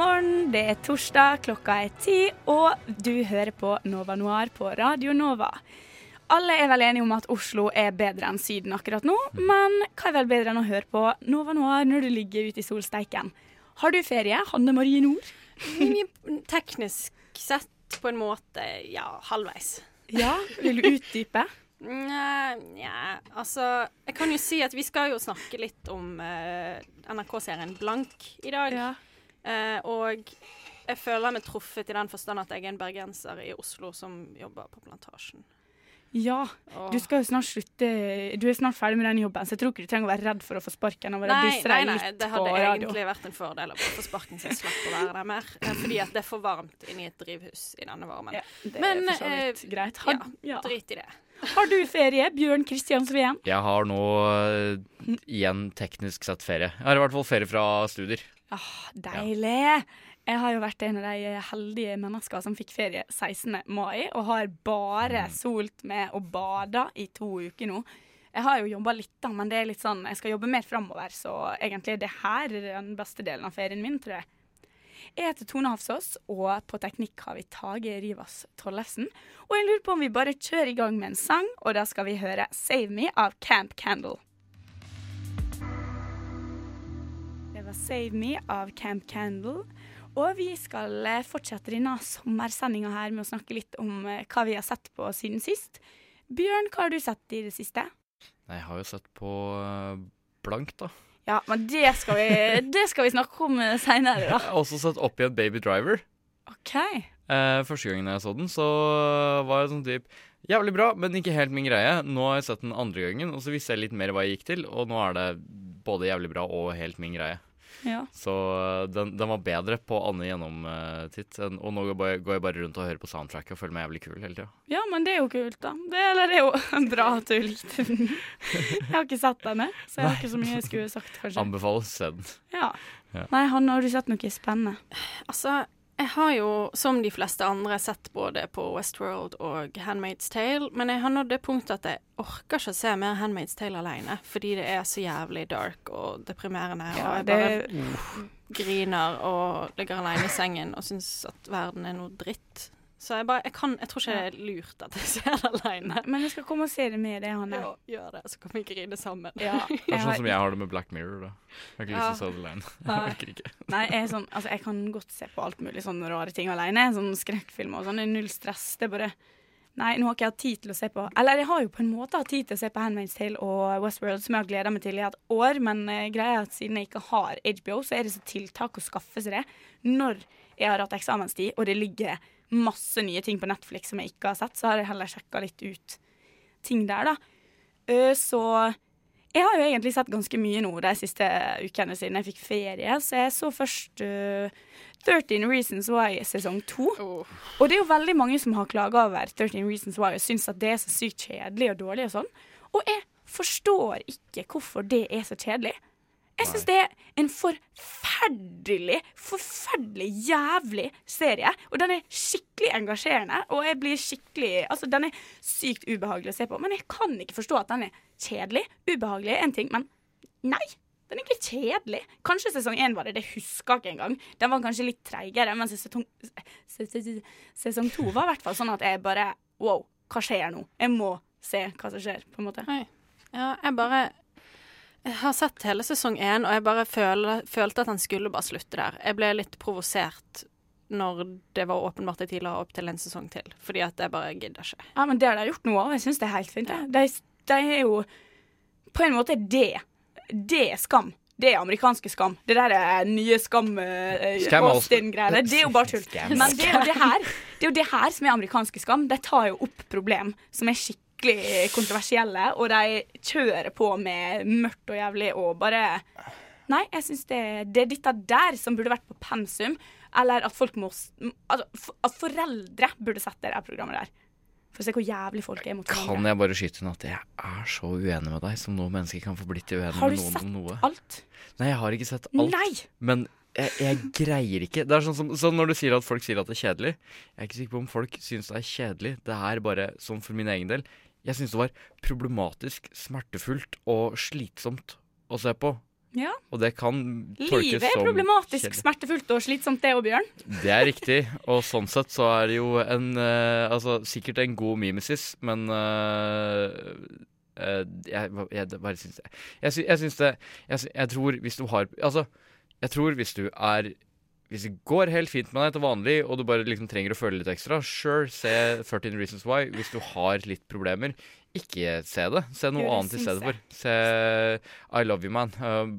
Morgen, det er torsdag, klokka er ti, og du hører på Nova Noir på Radio Nova. Alle er vel enige om at Oslo er bedre enn Syden akkurat nå, men hva er vel bedre enn å høre på Nova Noir når du ligger ute i solsteiken? Har du ferie, Hanne Marie Nord? Teknisk sett på en måte, ja, halvveis. Ja, vil du utdype? Nja, nja, altså Jeg kan jo si at vi skal jo snakke litt om uh, NRK-serien Blank i dag. Ja. Eh, og jeg føler meg truffet i den forstand at jeg er en bergenser i Oslo som jobber på Plantasjen. Ja, du skal jo snart slutte Du er snart ferdig med den jobben, så jeg tror ikke du trenger å være redd for å få sparken Og å Nei, nei, nei, det hadde egentlig vært en fordel å få sparken så jeg slapp å være der mer. eh, Fordi at det er for varmt inni et drivhus i denne varmen. Ja, det Men, er for så vidt eh, greit. Har, ja, ja. drit i det. Har du ferie, Bjørn Kristian Sveen? Jeg har nå eh, igjen teknisk sett ferie. Jeg har i hvert fall ferie fra studier. Ah, deilig! Jeg har jo vært en av de heldige menneskene som fikk ferie 16. mai, og har bare solt med og bada i to uker nå. Jeg har jo jobba litt, da, men det er litt sånn, jeg skal jobbe mer framover, så egentlig er det her den beste delen av ferien min, tror jeg. Jeg heter Tone Hafsås, og på teknikk har vi Tage Rivas Tollefsen. Og jeg lurer på om vi bare kjører i gang med en sang, og da skal vi høre 'Save Me' av Camp Candle. Var 'Save Me' av Camp Candle. Og vi skal eh, fortsette denne sommersendinga her med å snakke litt om eh, hva vi har sett på siden sist. Bjørn, hva har du sett i det siste? Nei, Jeg har jo sett på eh, Blank, da. Ja, men det skal vi, det skal vi snakke om seinere, Jeg har også sett opp igjen Baby Driver. OK. Eh, første gangen jeg så den, så var jeg sånn typ Jævlig bra, men ikke helt min greie. Nå har jeg sett den andre gangen, og så visste jeg litt mer hva jeg gikk til, og nå er det både jævlig bra og helt min greie. Ja. Så eh, den, den var bedre på Anne gjennomtitt, og nå går jeg, bare, går jeg bare rundt og hører på soundtracket og føler meg jævlig kul hele tida. ja, men det er jo kult, da. Det, eller det er jo bra at du likte den. Jeg har ikke sett denne, så jeg har ikke så mye jeg skulle sagt, kanskje. Anbefales se den. Ja. Ja. Nei, Hanne, har du sett noe spennende? Altså, jeg har jo, som de fleste andre, sett både på Westworld og Handmaid's Tale, men jeg har nådd det punktet at jeg orker ikke å se mer Handmaid's Tale alene, fordi det er så jævlig dark og deprimerende, og Ja, jeg det, bare griner og ligger alene i sengen og syns at verden er noe dritt. Så jeg bare, jeg kan, jeg tror ikke det er lurt at jeg ser det alene. men jeg skal komme og se det med det, Hanne. Ja, gjør det, så kan vi grine sammen. Ja, Det er sånn som jeg har det med Black Mirror. da. Jeg har ikke Ja. lyst til å se det alene. Jeg orker ikke. Nei, jeg, er sånn, altså, jeg kan godt se på alt mulig sånne rare ting alene. Sånn skrekkfilmer og sånn. Det er null stress. Det er bare Nei, nå har ikke jeg hatt tid til å se på Eller jeg har jo på en måte hatt tid til å se på Handmaid's Tale og Westworld, som jeg har gleda meg til i et år, men uh, greia er at siden jeg ikke har HBO, så er det så tiltak å skaffe seg det når jeg har hatt eksamenstid, og det ligger masse nye ting på Netflix som jeg ikke har sett, så har jeg heller sjekka litt ut ting der, da. Så jeg har jo egentlig sett ganske mye nå de siste ukene siden jeg fikk ferie. Så jeg så først uh, 13 Reasons Why sesong 2. Oh. Og det er jo veldig mange som har klaga over 13 Reasons Why og syns at det er så sykt kjedelig og dårlig og sånn. Og jeg forstår ikke hvorfor det er så kjedelig. Jeg syns det er en forferdelig, forferdelig jævlig serie. Og den er skikkelig engasjerende, og jeg blir skikkelig Altså, den er sykt ubehagelig å se på. Men jeg kan ikke forstå at den er kjedelig. Ubehagelig er én ting, men nei. Den er ikke kjedelig. Kanskje sesong én var det, det husker jeg ikke engang. Den var kanskje litt treigere, men sesong, ses- sesong to var i hvert fall sånn at jeg bare Wow, hva skjer nå? Jeg må se hva som skjer, på en måte. Oi. Ja, jeg bare Jeg har sett hele sesong én, og jeg bare føl, følte at han skulle bare slutte der. Jeg ble litt provosert når det var åpenbart at de la opp til en sesong til, fordi at jeg bare gidder ikke. Ja, men det har de gjort noe av. Jeg syns det er helt fint. det. De, de er jo På en måte det. Det er skam. Det er amerikanske skam. Det der er nye skam uh, Austin-greiene. Det er jo bare tull. Men det er, jo det, her, det er jo det her som er amerikanske skam. De tar jo opp problem som er skikkelig kontroversielle, og de kjører på med mørkt og jævlig og bare Nei, jeg syns det, det er dette der som burde vært på pensum. Eller at folk må altså, At foreldre burde sett det der programmet der. For å se hvor jævlig folk er mot Kan jeg bare skyte inn at jeg er så uenig med deg som noe menneske kan få blitt uenig med noen sett om noe. alt? Nei, jeg har ikke sett alt. Nei! Men jeg, jeg greier ikke. Det er sånn som sånn når du sier at folk sier at det er kjedelig. Jeg er ikke sikker på om folk syns det er kjedelig. Det er bare sånn for min egen del. Jeg syns det var problematisk, smertefullt og slitsomt å se på. Ja. Og det kan tolkes Livet er problematisk, kjedelig. smertefullt og slitsomt, det òg, Bjørn. Det er riktig, og sånn sett så er det jo en uh, Altså sikkert en god mimesis, men uh, eh, jeg, jeg, bare syns Jeg, jeg syns det jeg, jeg tror hvis du har Altså, jeg tror hvis du er hvis det går helt fint med deg til vanlig, og du bare liksom trenger å føle litt ekstra, sure, se 13 Reasons Why. Hvis du har litt problemer, ikke se det. Se noe Jo, det annet i stedet for. Se I Love You Man,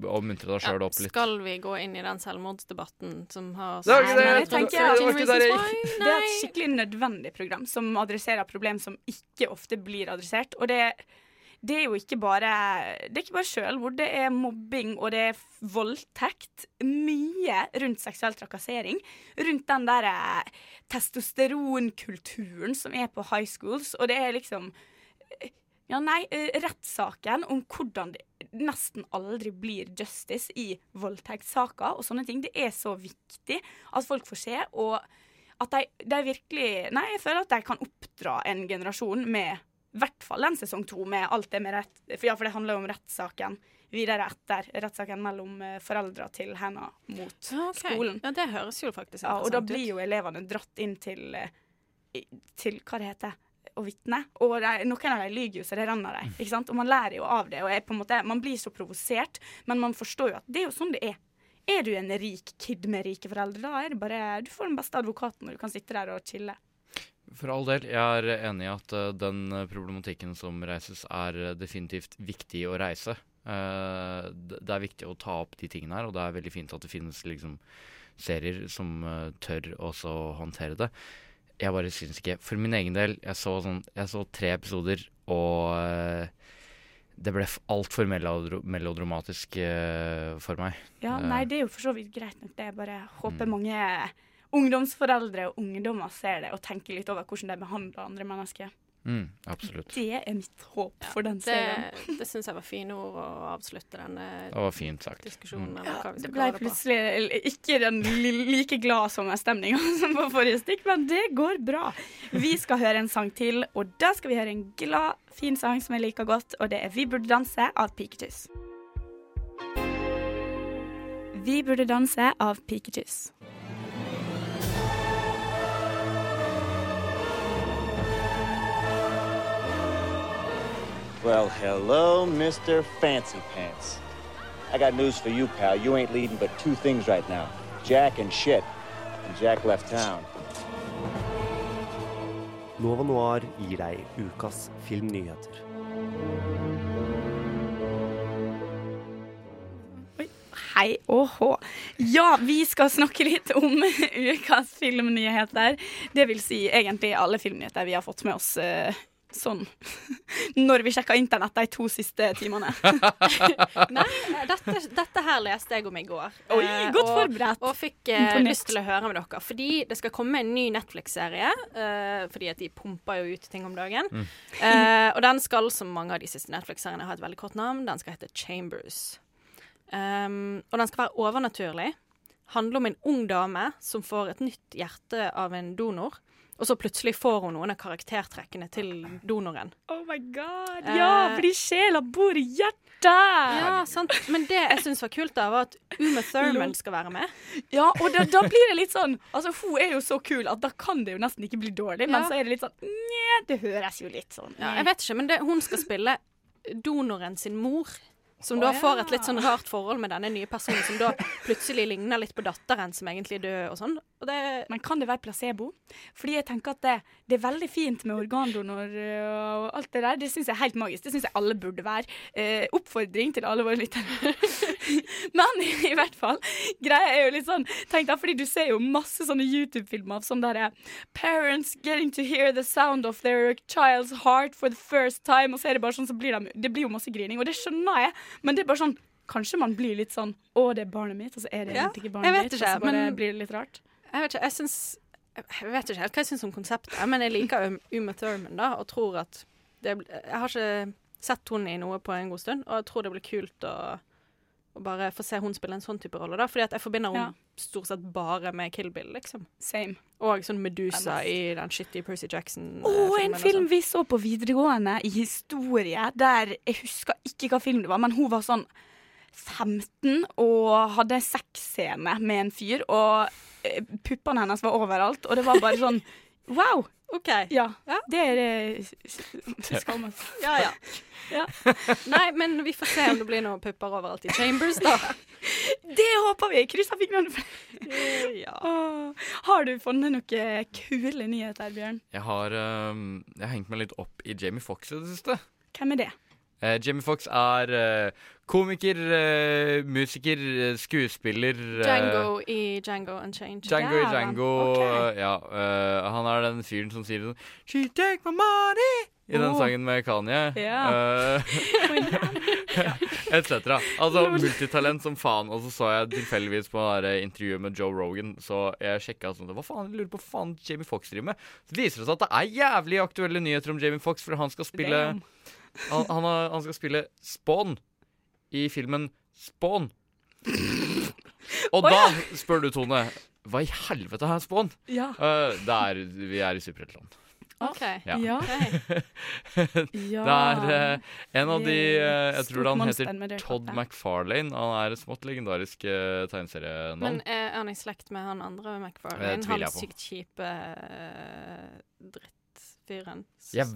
og muntre deg sjøl Ja, opp litt. skal vi gå inn i den selvmordsdebatten som har Det var ikke det Nei, jeg jeg tenker det var ikke der jeg. Det er et skikkelig nødvendig program som adresserer problem som ikke ofte blir adressert. Og det, det er jo ikke bare Det er ikke bare sjølmord, det er mobbing og det er voldtekt. Mye rundt seksuell trakassering. Rundt den der eh, testosteronkulturen som er på high schools. Og det er liksom ja, nei, eh, rettssaken om hvordan det nesten aldri blir justice i voldtektssaker og sånne ting, det er så viktig at folk får se, og at de, de virkelig Nei, jeg føler at de kan oppdra en generasjon med i hvert fall en sesong to, med alt det med rett for Ja, for det handler jo om rettssaken videre etter rettssaken mellom eh, foreldra til henne mot okay. skolen. Ja, det høres jo faktisk interessant ut. Ja, og da blir jo elevene dratt inn til, eh, til hva det heter, å vitne. Og de, noen av dem lyver jo så det renner dem. ikke sant? Og man lærer jo av det. og er på en måte, Man blir så provosert, men man forstår jo at det er jo sånn det er. Er du en rik kid med rike foreldre, da er det bare Du får den beste advokaten, og du kan sitte der og chille. For all del, jeg er enig i at eh, den eh, problematikken som reises, er eh, definitivt viktig å reise. Det er viktig å ta opp de tingene her, og det er veldig fint at det finnes liksom serier som tør også å håndtere det. Jeg bare syns ikke For min egen del, jeg så, sånn, jeg så tre episoder, og det ble altfor melodro melodramatisk for meg. Ja. Nei, det er jo for så vidt greit nok. Det Jeg bare håper Mm. mange ungdomsforeldre og ungdommer ser det og tenker litt over hvordan de behandler andre mennesker. Mm, absolutt. Det er mitt håp for den serien. Det, det syns jeg var fine ord å avslutte denne Det var fint sagt. diskusjonen. Mm. Ja, Det ble plutselig ikke den like glad som stemninga som på forrige stikk, men det går bra. Vi skal høre en sang til, og da skal vi høre en glad, fin sang som jeg liker godt, og det er 'Vi burde danse' av Piketus. Vi burde danse av Pikachu's. Well, hello, Mr. Fancy Pants. I got news for you, pal. You ain't leading but two things right now Jack and shit. And Jack left town. Nova Noir gir deg ukas filmnyheter. Hei og hå. Ja, vi skal snakke litt om ukas filmnyheter. Det vil si egentlig alle filmnyheter vi har fått med oss eh, sånn når vi sjekka internett de to siste timene. Nei, dette, dette her leste jeg om i går. Oi, eh, godt og, forberedt. Og fikk eh, lyst til å høre med dere. Fordi det skal komme en ny Netflix-serie. eh, fordi at de pumper jo ut ting om dagen. Mm. Eh, og den skal, som mange av de siste Netflix-seriene, ha et veldig kort navn. Den skal hete Chambers. Um, og den skal være overnaturlig. Handler om en ung dame som får et nytt hjerte av en donor. Og så plutselig får hun noen av karaktertrekkene til donoren. Oh my god. Eh, Ja, fordi sjela bor i hjertet! Ja, sant. Men det jeg syns var kult, da, var at Uma Thurman skal være med. Ja, og da, da blir det litt sånn Altså, hun er jo så kul at da kan det jo nesten ikke bli dårlig, men Ja. så er det litt sånn Nja, det høres jo litt sånn Ja, jeg vet ikke, men det, hun skal spille donoren sin mor. Som da da ja. får et litt sånn rart forhold med denne nye personen, som da plutselig ligner litt på datteren som egentlig er død og sånn. Og det Men kan det være placebo? Fordi jeg tenker at det, det er veldig fint med organdonor øh, og alt det der. Det syns jeg er helt magisk. Det syns jeg alle burde være. Eh, oppfordring til alle våre lyttere. Men i hvert fall, greia er jo litt sånn Tenk deg, fordi du ser jo masse sånne YouTube-filmer av sånn derre Parents getting to hear the sound of their child's heart for the first time, og så er det bare sånn så blir de Det blir jo masse grining, og det skjønner jeg, men det er bare sånn kanskje man blir litt sånn Å, det er barnet mitt, og så er det Ja, ikke barnet vet mitt. ikke, og så bare men- blir det litt rart. Jeg vet ikke, jeg syns Jeg vet ikke helt hva jeg syns om konseptet, men jeg liker Um- Uma Thurman da, og tror at det, Jeg har ikke sett henne i noe på en god stund, og jeg tror det blir kult å, å bare få se hun spille en sånn type rolle, da. Fordi at jeg forbinder henne Ja. stort sett bare med Kill Bill, liksom. Same. Og sånn Medusa i den shitty Percy Jackson. Å, oh, en film altså. vi så på videregående i historie, der jeg husker ikke hva film det var, men hun var sånn 15 og hadde sexscene med en fyr, og eh, puppene hennes var overalt, og det var bare sånn Wow! OK. Ja. Ja. Det er det skammet. Ja, ja. Ja. Nei, men vi får se om det blir noen pupper overalt i Chambers, da. Det håper vi! Kryssa fingrene for ja. Åh. Har du funnet noen kule nyheter, Bjørn? Jeg har, um, jeg har hengt meg litt opp i Jamie Fox i det siste. Hvem er det? Eh, Jamie Foxx er uh, komiker, uh, musiker, skuespiller Django i Django Unchained. Django i Django. okay. Ja, han er den fyren som sier sånn She take my money! I den Oh. sangen med Kanye. Ja. Eh, Etc. Altså multitalent som faen. Og så så jeg tilfeldigvis på intervjuet med Joe Rogan, så jeg sjekka sånn Hva faen, jeg lurer på hva faen Jamie Foxx driver med. Så viser det seg at det er jævlig aktuelle nyheter om Jamie Foxx, for han skal spille Damn. Han, han, har, han skal spille Spawn i filmen Spawn. Og oh, da ja. spør du, Tone, hva i helvete er Spawn? Ja. Uh, det er, vi er i superheltland. OK. Ja. Ja. Det er uh, en av de uh, Jeg tror han heter. Todd McFarlane. Han er et smått legendarisk uh, tegneserienavn. Men er han i slekt med han andre McFarlane? Han sykt kjipe uh, drittfyren? Jeg,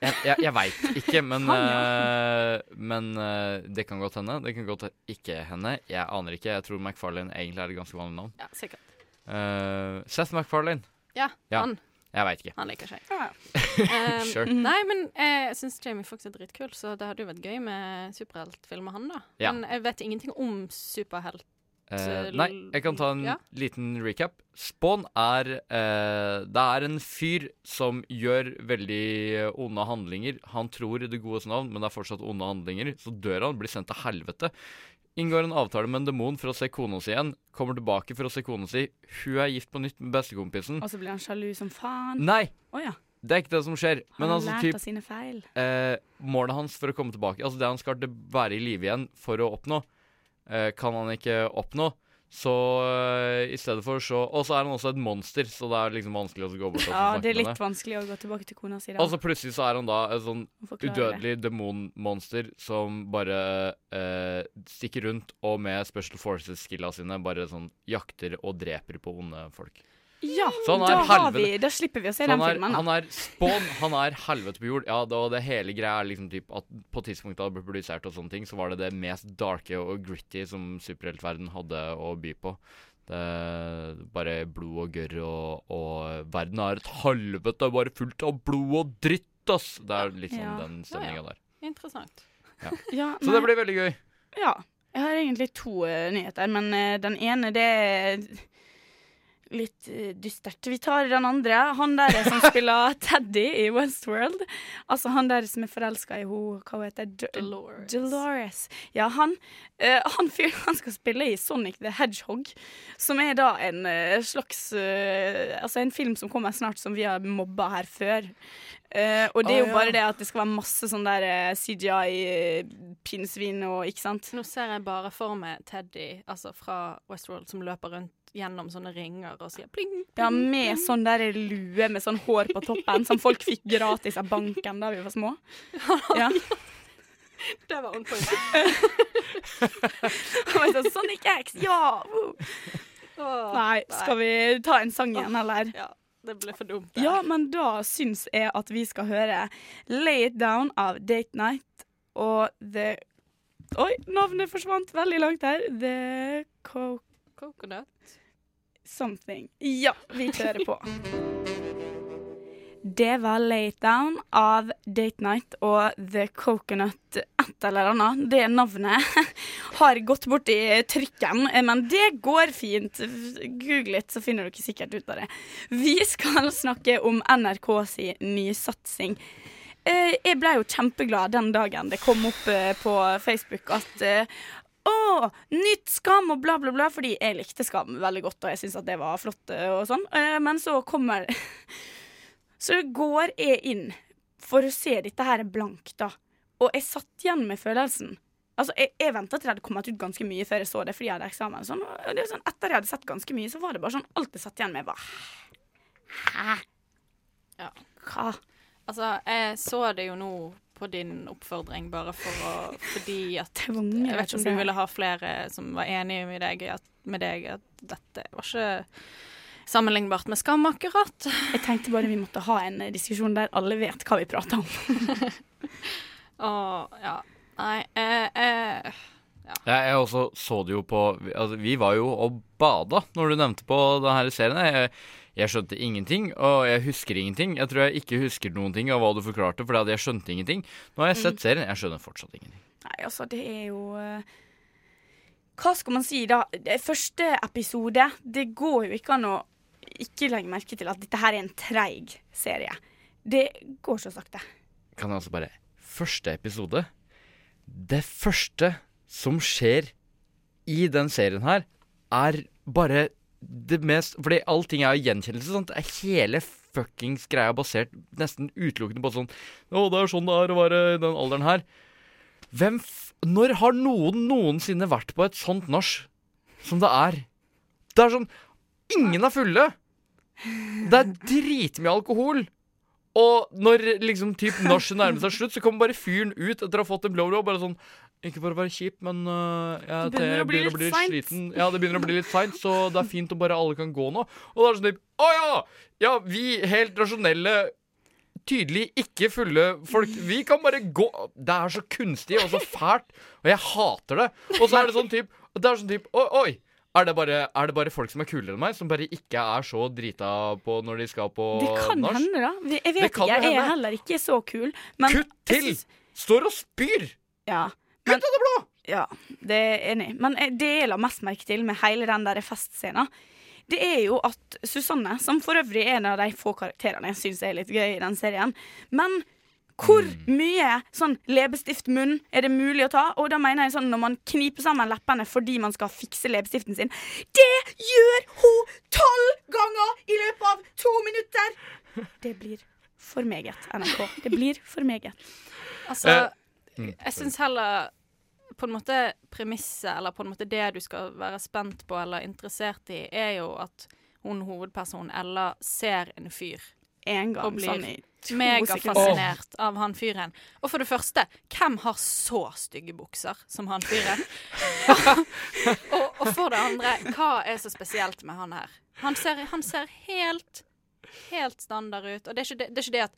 jeg, jeg, jeg veit ikke, men, Han, eh, men eh, det kan godt hende. Det kan godt ikke hende. Jeg aner ikke. Jeg tror McFarlane egentlig er et ganske vanlig navn. Ja, sikkert. Uh, Seth McFarlane. Ja, Ja. han. Jeg veit ikke. Han liker seg. Ja. Um, Sure. Nei, men jeg syns Jamie Fox er dritkul, så det hadde jo vært gøy med superheltfilm med han, da. Ja. Men jeg vet ingenting om superhelt. Eh, nei, jeg kan ta en Ja. liten recap. Spawn er eh, Det er en fyr som gjør veldig onde handlinger. Han tror i det godes navn, men det er fortsatt onde handlinger. Så dør han, blir sendt til helvete. Inngår en avtale med en demon for å se kona si igjen. Kommer tilbake for å se kona si. Hun er gift på nytt med bestekompisen. Og så blir han sjalu som faen. Nei! Oh, ja. Det er ikke det som skjer. Har Men han altså, lært typ av sine feil? eh, Målet hans for å komme tilbake Altså det han skal være i live igjen for å oppnå, kan han ikke oppnå. Så eh, i stedet for så Og så er han også et monster, så det er liksom vanskelig å gå bort og Ja, det er med litt vanskelig å gå tilbake til kona si da. Og så plutselig så er han da et sånn udødelig demonmonster som bare eh, stikker rundt og med special forces-skilla sine bare sånn jakter og dreper på onde folk. Ja, er da, har helvete- vi, da slipper vi å se den er, filmen. Da. han er spawn, han er helvete på jord. Ja, det, og det hele greia er liksom typ at på tidspunktet det ble produsert og sånne ting, så var det det mest darke og gritty som superheltverden hadde å by på. Det Bare blod og gørr, og, og verden er et helvete bare fullt av blod og dritt, ass! Det er litt sånn Ja. den stemninga der. Interessant. Ja, Så det blir veldig gøy. ja. Jeg har egentlig to uh, nyheter, men uh, den ene det er litt eh, dystert. Vi tar den andre. Han der som spiller Teddy i Westworld. Altså han der som er forelska i henne, hva heter hun? Dolores. Dolores. Ja, han, uh, han han skal spille i Sonic the Hedgehog, som er da en uh, slags uh, Altså en film som kommer snart, som vi har mobba her før. Uh, og det er jo ja. bare det at det skal være masse sånn der CGI-pinnsvin og ikke sant? Nå ser jeg bare for meg Teddy altså fra Westworld som løper rundt gjennom sånne ringer og sier pling, pling. Ja, med sånn der lue med sånn hår på toppen, som folk fikk gratis av banken da vi var små. Ja. Det var on point. Sa, Sonic X, ja! Oh, Nei, skal vi ta en sang igjen, eller? Ja, det ble for dumt. Der. Ja, men da syns jeg at vi skal høre Lay It Down av Date Night og The Oi, navnet forsvant veldig langt her. The Co... Coconut. Something. Ja, vi kjører på. Det var Late Down av Date Night og The Coconut et eller annet. Det navnet har gått bort i trykken, men det går fint. Google litt, så finner dere sikkert ut av det. Vi skal snakke om NRK si nysatsing. Eh, Jeg ble jo kjempeglad den dagen det kom opp eh, på Facebook at eh, Å, nytt Skam og bla, bla, bla. Fordi jeg likte Skam veldig godt, og jeg syntes at det var flott eh, og sånn. Eh, Men så kommer Så går jeg inn for å se dette her blankt, da. Og jeg satt igjen med følelsen Altså, Jeg, jeg venta til det hadde kommet ut ganske mye før jeg så det, fordi jeg hadde eksamen. Sånn. Og sånn, etter jeg hadde sett ganske mye, så var det bare sånn alt jeg satt igjen med, var Hæ? Ja. Hva? Altså, jeg så det jo nå på din oppfordring, bare for å Fordi at Det var mye Jeg vet ikke om du ville ha flere som var enige med deg, at, med deg at dette var ikke sammenlignbart med Skam, akkurat. Jeg tenkte bare vi måtte ha en diskusjon der alle vet hva vi prater om. Og ja. Nei, eh, eh, Jeg, jeg også så det jo på vi- altså, Vi var jo og bada når du nevnte på denne serien. Jeg, jeg skjønte ingenting, og jeg husker ingenting. Jeg tror jeg ikke husker noen ting av hva du forklarte, for jeg skjønte ingenting. Nå har jeg sett serien, jeg skjønner fortsatt ingenting. Nei, altså, det er jo eh, Hva skal man si, da? Det første episode Det går jo ikke an å ikke legge merke til at dette her er en treig serie. Det går så sakte. Kan jeg altså bare Første episode Det første som skjer i den serien her, er bare det mest Fordi allting er jo gjenkjennelse. Sant? Det er Hele fuckings greia basert nesten utelukkende på sånn Å, det er sånn det er å være i den alderen her. Hvem f... Når har noen noensinne vært på et sånt nach som det er? Det er sånn Ingen er fulle! Det er dritmye alkohol. Og når liksom typ nachet nærmer seg slutt, så kommer bare fyren ut etter å ha fått en blowjob. Bare sånn Ikke for å være kjip, men uh, jeg, Det begynner jeg å bli litt seint." sliten. Ja, det begynner å bli litt seint, så det er fint om bare alle kan gå nå. Og da er det sånn typ Å ja! Ja, vi helt rasjonelle Tydelig ikke fulle folk. Vi kan bare gå Det er så kunstig og så fælt, og jeg hater det. Og så er det sånn typ Det er sånn typ Oi, oi. Er det, bare, er det bare folk som er kulere enn meg, som bare ikke er så drita på når de skal på Det kan hende, da. Jeg vet ikke. Jeg er heller ikke så kul. Men Kutt til! Står og spyr! Ja. Kutt av det blå! Ja, det er enig. Men eh, det jeg la mest merke til med hele den der festscenen, det er jo at Susanne, som for øvrig er en av de få karakterene jeg syns er litt gøy i den serien, men hvor mye sånn leppestiftmunn er det mulig å ta? Og da mener jeg sånn når man kniper sammen leppene fordi man skal fikse leppestiften sin. Det gjør hun tolv ganger i løpet av to minutter! Det blir for meget, NRK. Det blir for meget. Altså, Eh, mm, jeg syns heller på en måte premisset, eller på en måte det du skal være spent på eller interessert i, er jo at hun hovedpersonen Ella ser en fyr En gang og blir sånn i to sekunder. megafascinert av han fyren. Og for det første, hvem har så stygge bukser som han fyren? og, og for det andre, hva er så spesielt med han her? Han ser, han ser helt Helt standard ut. Og det er ikke det, det, er ikke det at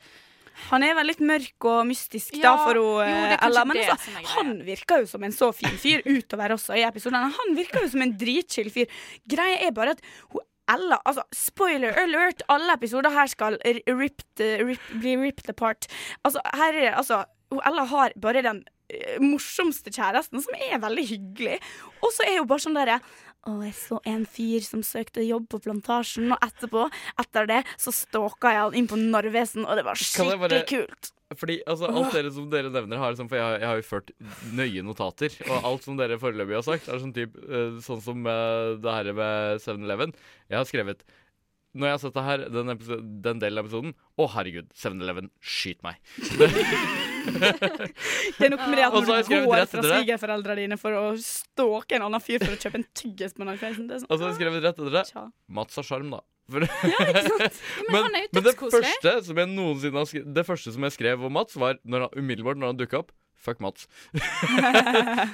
Han er vel litt mørk og mystisk Ja, da for hun, er eh, Ella. Men altså, han virker jo som en så fin fyr utover også i episodene. Han virker jo som en dritchill fyr. Greia er bare at hun Ella altså, Spoiler alert! Alle episoder her skal ripped, rip, bli ripped apart. Altså, her er det altså hun Ella har bare den eh, morsomste kjæresten, som er veldig hyggelig. Og så er hun bare sånn derre å, jeg så en fyr som søkte jobb på Plantasjen, og etterpå, etter det, så stalka jeg han inn på Narvesen, og det var skikkelig bare- kult. Fordi altså, alt dere som dere nevner, har liksom, for jeg, jeg har jo ført nøye notater. Og alt som dere foreløpig har sagt, er sånn, typ, eh, sånn som eh, det her med 7-Eleven. Jeg har skrevet Når jeg har sett det her, den, episode, den delen av episoden Å, herregud, 7-Eleven, skyt meg. Det, er noe med det at når du går rett fra svigerforeldrene dine for å stalke en annen fyr for å kjøpe en tyggis på Narvesen, er sånn og så har jeg skrevet rett etter det Tja. Mats har sjarm, da. For, Men han er jo men det første som jeg noensinne har skrevet Det første som jeg skrev om Mats, var når han, umiddelbart når han dukka opp. Fuck Mats.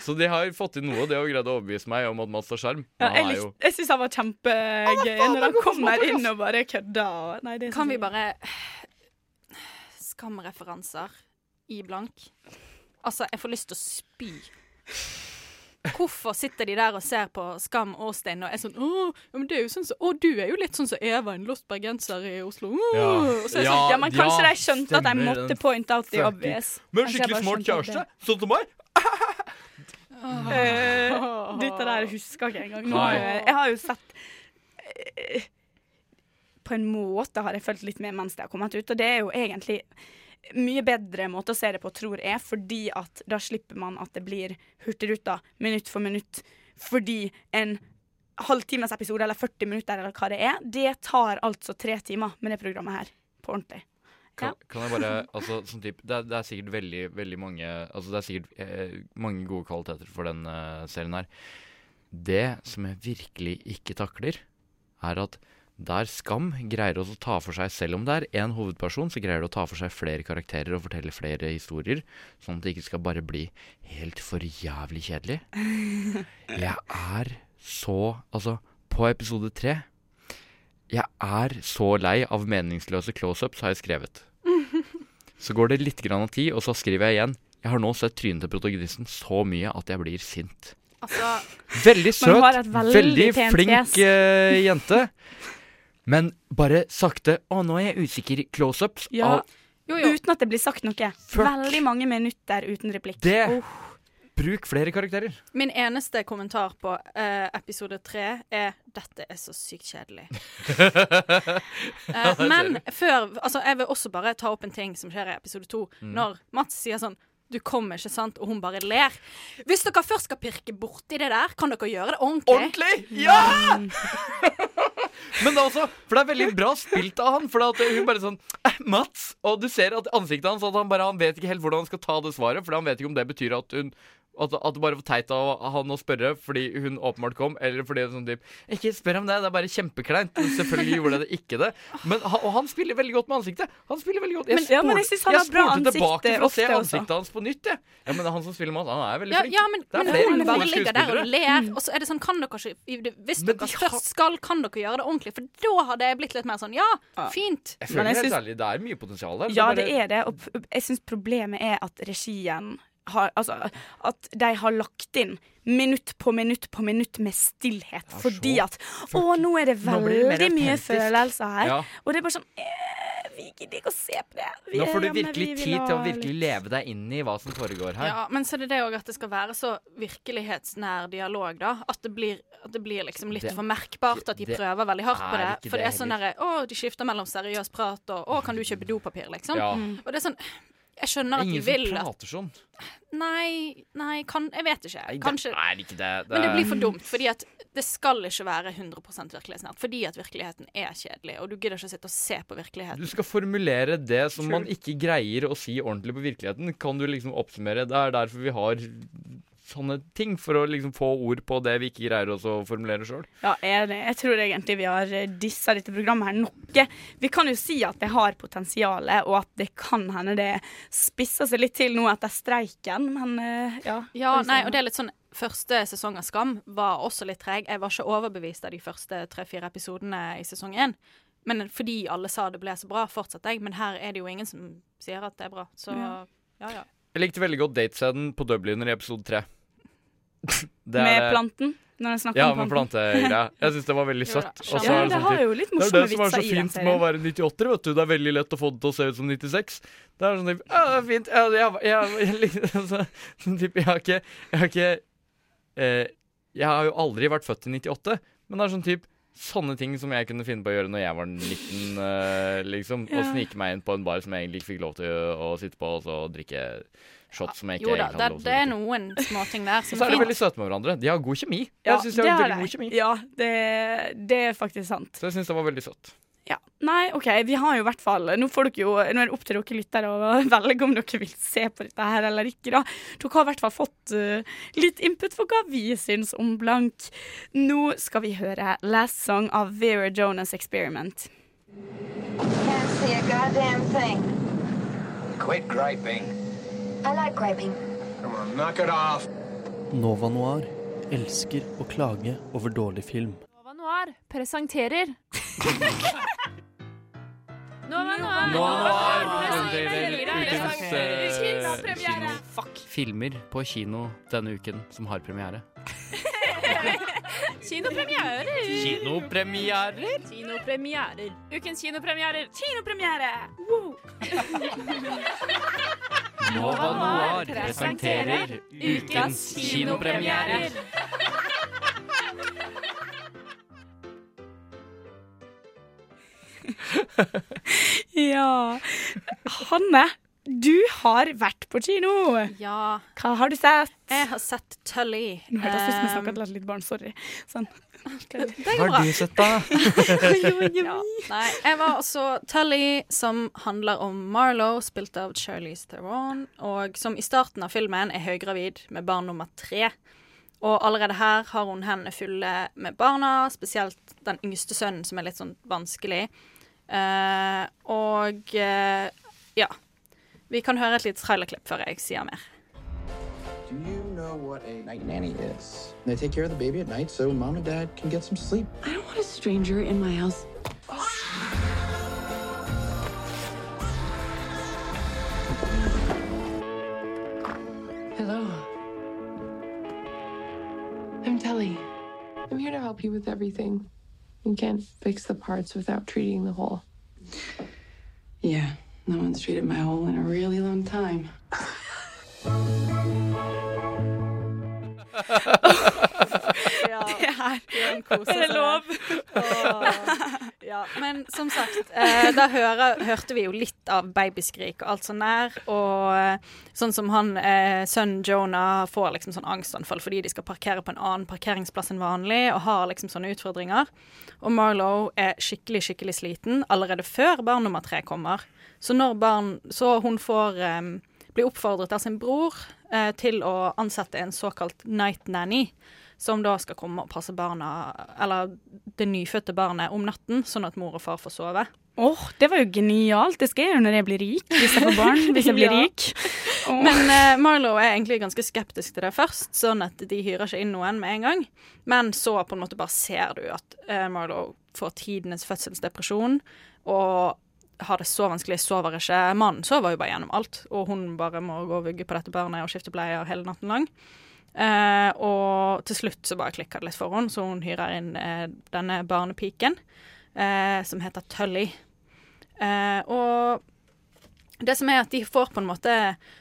så de har fått til noe, og de har jo greid å overbevise meg om at Mats har sjarm. Ja, jeg han jo jeg syns han var kjempegøy når han kommer inn og bare kødder. og- Nei, det er Kan vi bare Skamreferanser i blank? Altså, jeg får lyst til å spy. Hvorfor sitter de der og ser på Skam Åstein og er sånn Å, ja, men det er jo sånn så, å, du er jo litt sånn som Eva, en lost bergenser i Oslo. Ja. Og så er det Ja. sånn, Ja, men kanskje ja, de skjønte at de måtte point out the obvious. Men skikkelig smart kjæreste, sånn som meg. uh, dette der husker jeg ikke engang. Nå, jeg har jo sett uh, På en måte har jeg fulgt litt med mens det har kommet ut, og det er jo egentlig mye bedre måte å se det på, tror jeg, fordi at da slipper man at det blir Hurtigruta minutt for minutt. Fordi en halvtimes episode eller 40 minutter eller hva det er, det tar altså tre timer med det programmet her. På ordentlig. Kan, kan jeg bare altså, sånn typ, det, er, det er sikkert veldig veldig mange Altså Det er sikkert eh, mange gode kvaliteter for den eh, serien her. Det som jeg virkelig ikke takler, er at der Skam greier å ta for seg Selv om det er én hovedperson, så greier det å ta for seg flere karakterer og fortelle flere historier. Sånn at det ikke skal bare bli helt for jævlig kjedelig. Jeg er så Altså, på episode tre Jeg er så lei av meningsløse close-ups, har jeg skrevet. Så går det litt grann av tid, og så skriver jeg igjen. Jeg har nå sett trynet til protagonisten så mye at jeg blir sint. Altså, Veldig søt, veldig veldig flink eh, jente. Men bare sakte Å, nå er jeg usikker. Close-ups. Ja, jo, jo. Uten at det blir sagt noe. Fuck. Veldig mange minutter uten replikk. Det oh. Bruk flere karakterer. Min eneste kommentar på uh, episode tre er 'dette er så sykt kjedelig'. uh, men før Altså, jeg vil også bare ta opp en ting som skjer i episode to. Mm. Når Mats sier sånn du kommer, ikke sant? Og hun bare ler. Hvis dere først skal pirke borti det der, kan dere gjøre det ordentlig. Ordentlig? Ja! Men det er også, for det er veldig bra spilt av han. For hun bare sånn «Eh, Mats! Og du ser at ansiktet hans at han bare Han vet ikke helt hvordan han skal ta det svaret. For han vet ikke om det betyr at hun at, at det bare var teit av han å spørre fordi hun åpenbart kom, eller fordi det er sånn typ Ikke spør om det, det er bare kjempekleint. Men Selvfølgelig gjorde det ikke det. Men, og han spiller veldig godt med ansiktet. Han spiller veldig godt Jeg Men- ja, men jeg synes han har bra spolte tilbake for å se ansiktet også. hans på nytt. Jeg. Ja, men det er han som spiller med han er veldig Ja, flink. ja, men, Det er men flere hun gode ligger der og skuespillere. ler. Og så er det sånn, kan dere ikke Hvis Men dere først har- skal, kan dere gjøre det ordentlig. For da hadde jeg blitt litt mer sånn Ja, fint. Jeg føler Men jeg synes- det er mye potensial der. Ja, bare- det er det. Og jeg syns problemet er at regien har Altså at de har lagt inn minutt på minutt på minutt med stillhet. Ja, fordi at Å, nå er det veldig mye følelser her. Ja. Og det er bare sånn eh, Vi gidder ikke å se på det. Vi Nå får du hjemme, virkelig vi tid til å virkelig litt- leve deg inn i hva som foregår her. Ja, men så er det det òg at det skal være så virkelighetsnær dialog, da. At det blir, at det blir liksom litt Det- for merkbart at de det prøver veldig hardt på det. For det er sånn derre Å, de skifter mellom seriøs prat og Å, kan du kjøpe dopapir, liksom? Ja. Og det er sånn Jeg Det skjønner er at de ingen som vil at prater sånn. Nei, nei, kan Jeg vet ikke. Nei, det er ikke det. Men det blir for dumt, fordi at det skal ikke være 100% virkelighetsnært. Fordi at virkeligheten er kjedelig, og du gidder ikke å sitte og se på virkeligheten. Du skal formulere det som man ikke greier å si ordentlig på virkeligheten. Kan du liksom oppsummere? Det er derfor vi har sånne ting, for å liksom få ord på det vi ikke greier oss å formulere sjøl. Ja, jeg, jeg tror egentlig vi har eh, dissa dette programmet her noe. Vi kan jo si at det har potensial, og at det kan hende det spisser seg litt til nå etter streiken, men eh, ja. Ja, nei, og det er litt sånn Første sesong av Skam var også litt treg. Jeg var ikke overbevist av de første tre-fire episodene i sesong én. Men fordi alle sa det ble så bra, fortsatte jeg. Men her er det jo ingen som sier at det er bra. Så Ja. ja, ja. Jeg likte veldig godt datescenen på Dubliner i episode tre. Det Med planten, når jeg snakker Ja, om med planten. plantegreia. Jeg syns det var veldig søtt. Ja, er det sånn har jo litt Det er det som er så vitser i den fint med å være 98, vet du. Det er veldig lett å få det til å se ut som 96. Det er sånn typ, ja, det er fint. Ja, jeg, jeg, jeg, så, sånn typ, jeg har ikke Jeg har ikke eh, Jeg har jo aldri vært født i 98, men det er sånn type Sånne ting som jeg kunne finne på å gjøre når jeg var 19, eh, liksom. Å snike meg inn på en bar som jeg egentlig ikke fikk lov til å, å sitte på, og så drikke shots som jeg ikke Jo da, det, det er noen småting der som er fint. så er de veldig søte med hverandre. De har god kjemi. Ja, Jeg synes de det har veldig god kjemi. Ja, det, det er faktisk sant. Så jeg syns det var veldig søtt. Ja. Nei, OK, vi har jo i hvert fall Nå får dere jo Nå er det opp til dere lyttere å velge om dere vil se på dette her eller ikke, da. Dere har i hvert fall fått uh, litt input for hva vi syns om Blank. Nå skal vi høre Last Song av Vera Jonas Experiment. Can't see a goddamn thing. Quit griping. I like griping. Come on, knock it off. Nova Noir elsker å klage over dårlig film. Nova Noir presenterer Nova Noir, Noir presenterer ukens, kinopremiere. Filmer på kino denne uken som har premiere. Kinopremierer. Kinopremierer? Kinopremierer. Ukens kinopremierer. Kinopremiere! Wow. Nova Noir presenterer ukens kinopremierer. Ja. Hanne, du har vært på kino. Ja. Hva har du sett? Jeg har sett Tully. Nå hørtes det ut som jeg snakket litt barn. Sorry. Sånn. Det Hva går bra. har du sett, da? ja. Nei, jeg var også Tully, som handler om Marlowe, spilt av Charlize Theron, og som i starten av filmen er høygravid med barn nummer tre. Og allerede her har hun hendene fulle med barna, spesielt den yngste sønnen, som er litt sånn vanskelig. Uh, og uh, ja. Vi kan høre et lite trailerklipp før jeg sier mer. Do you know what a night nanny is? They take care of the baby at night so mom and dad can get some sleep. I don't want a stranger in my house. Hello. I'm Telly. I'm here to help you with everything. You can't fix the parts without treating the whole. Yeah, no one's treated my hole in a really long time. Det her Er det lov? Ja. Men som sagt, eh, da hører, hørte vi jo litt av babyskrik og alt sånn der. Og eh, sånn som han eh, sønnen Jonah får liksom sånn angstanfall fordi de skal parkere på en annen parkeringsplass enn vanlig, og har liksom sånne utfordringer. Og Marlowe er skikkelig, skikkelig sliten allerede før barn nummer tre kommer. Så når barn Så hun får um, bli oppfordret av sin bror uh, til å ansette en såkalt night nanny som da skal komme og passe barna, eller det nyfødte barnet om natten, sånn at mor og far får sove. Åh, det var jo genialt. Det skal jeg gjøre når jeg blir rik. Hvis jeg får barn. Hvis jeg blir Ja. rik. Oh. Men uh, Marlowe er egentlig ganske skeptisk til det først, sånn at de hyrer ikke inn noen med en gang. Men så på en måte bare ser du at uh, Marlowe får tidenes fødselsdepresjon, og har det så vanskelig, sover ikke. Mannen sover jo bare gjennom alt, og hun bare må gå og vugge på dette barnet og skifte bleier hele natten lang. Eh, og til slutt så bare klikker det litt for henne, så hun hyrer inn eh, denne barnepiken, eh, som heter Tully. Eh, og det som er at de får på en måte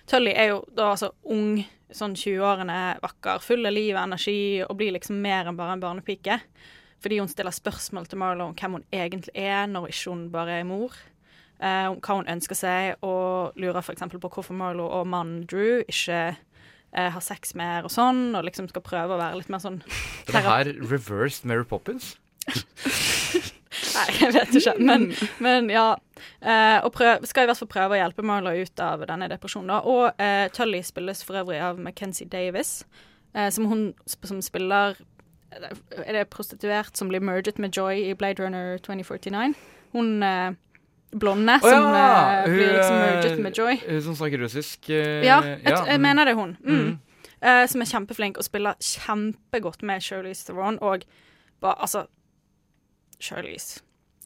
Tully er jo da altså ung, sånn 20-årene, vakker, full av liv og energi, og blir liksom mer enn bare en barnepike. Fordi hun stiller spørsmål til Marlo om hvem hun egentlig er, når ikke hun bare er mor. Eh, hva hun ønsker seg, og lurer f.eks. på hvorfor Marlo og mannen Drew ikke eh, har sex mer og sånn, og liksom skal prøve å være litt mer sånn Er det her reversed Mary Poppins? Nei, jeg vet ikke. Men, men ja. Eh, og prøv, skal i hvert fall prøve å hjelpe Marlo ut av denne depresjonen. Da. Og eh, Tully spilles for øvrig av Mackenzie Davis, eh, som hun som spiller Er det prostituert som blir merget med Joy i Blade Runner 2049? Hun eh, blonde som ja, eh, blir liksom merget med Joy. Hun som snakker russisk. Uh, Ja, jeg, jeg mm. mener det er hun. Mm. Mm. Uh, som er kjempeflink og spiller kjempegodt med Charlize Theron. Og bare, altså Charlize.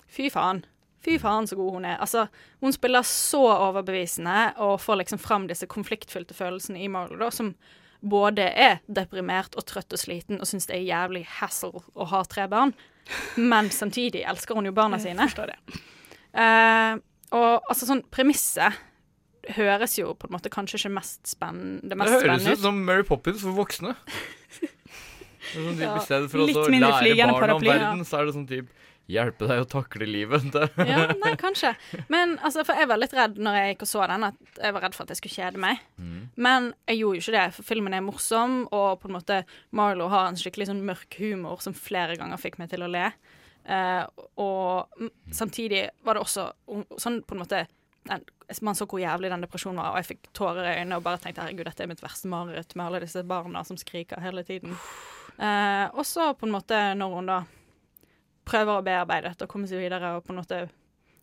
Fy faen. Fy faen så god hun er. Altså, hun spiller så overbevisende og får liksom fram disse konfliktfylte følelsene i Marlow, da, som både er deprimert og trøtt og sliten og syns det er jævlig hassle å ha tre barn, men samtidig elsker hun jo barna sine. Jeg forstår det. Eh, og altså sånn premisset høres jo på en måte kanskje ikke mest spennende Det Det høres ut som Mary Poppins for voksne. Sånn Ja, I stedet for å lære barna om verden, så er det sånn typ Hjelpe deg å takle livet. Ja, nei, kanskje. Men altså, for jeg var litt redd når jeg gikk og så den, at jeg var redd for at jeg skulle kjede meg. Mm. Men jeg gjorde jo ikke det, for filmen er morsom, og på en måte Marlo har en skikkelig sånn mørk humor som flere ganger fikk meg til å le. Eh, og mm, samtidig var det også mm, sånn på en måte den, Man så hvor jævlig den depresjonen var, og jeg fikk tårer i øynene og bare tenkte herregud, dette er mitt verste mareritt med alle disse barna som skriker hele tiden. Eh, og så på en måte, når hun da prøver å bearbeide dette og komme seg videre og på en måte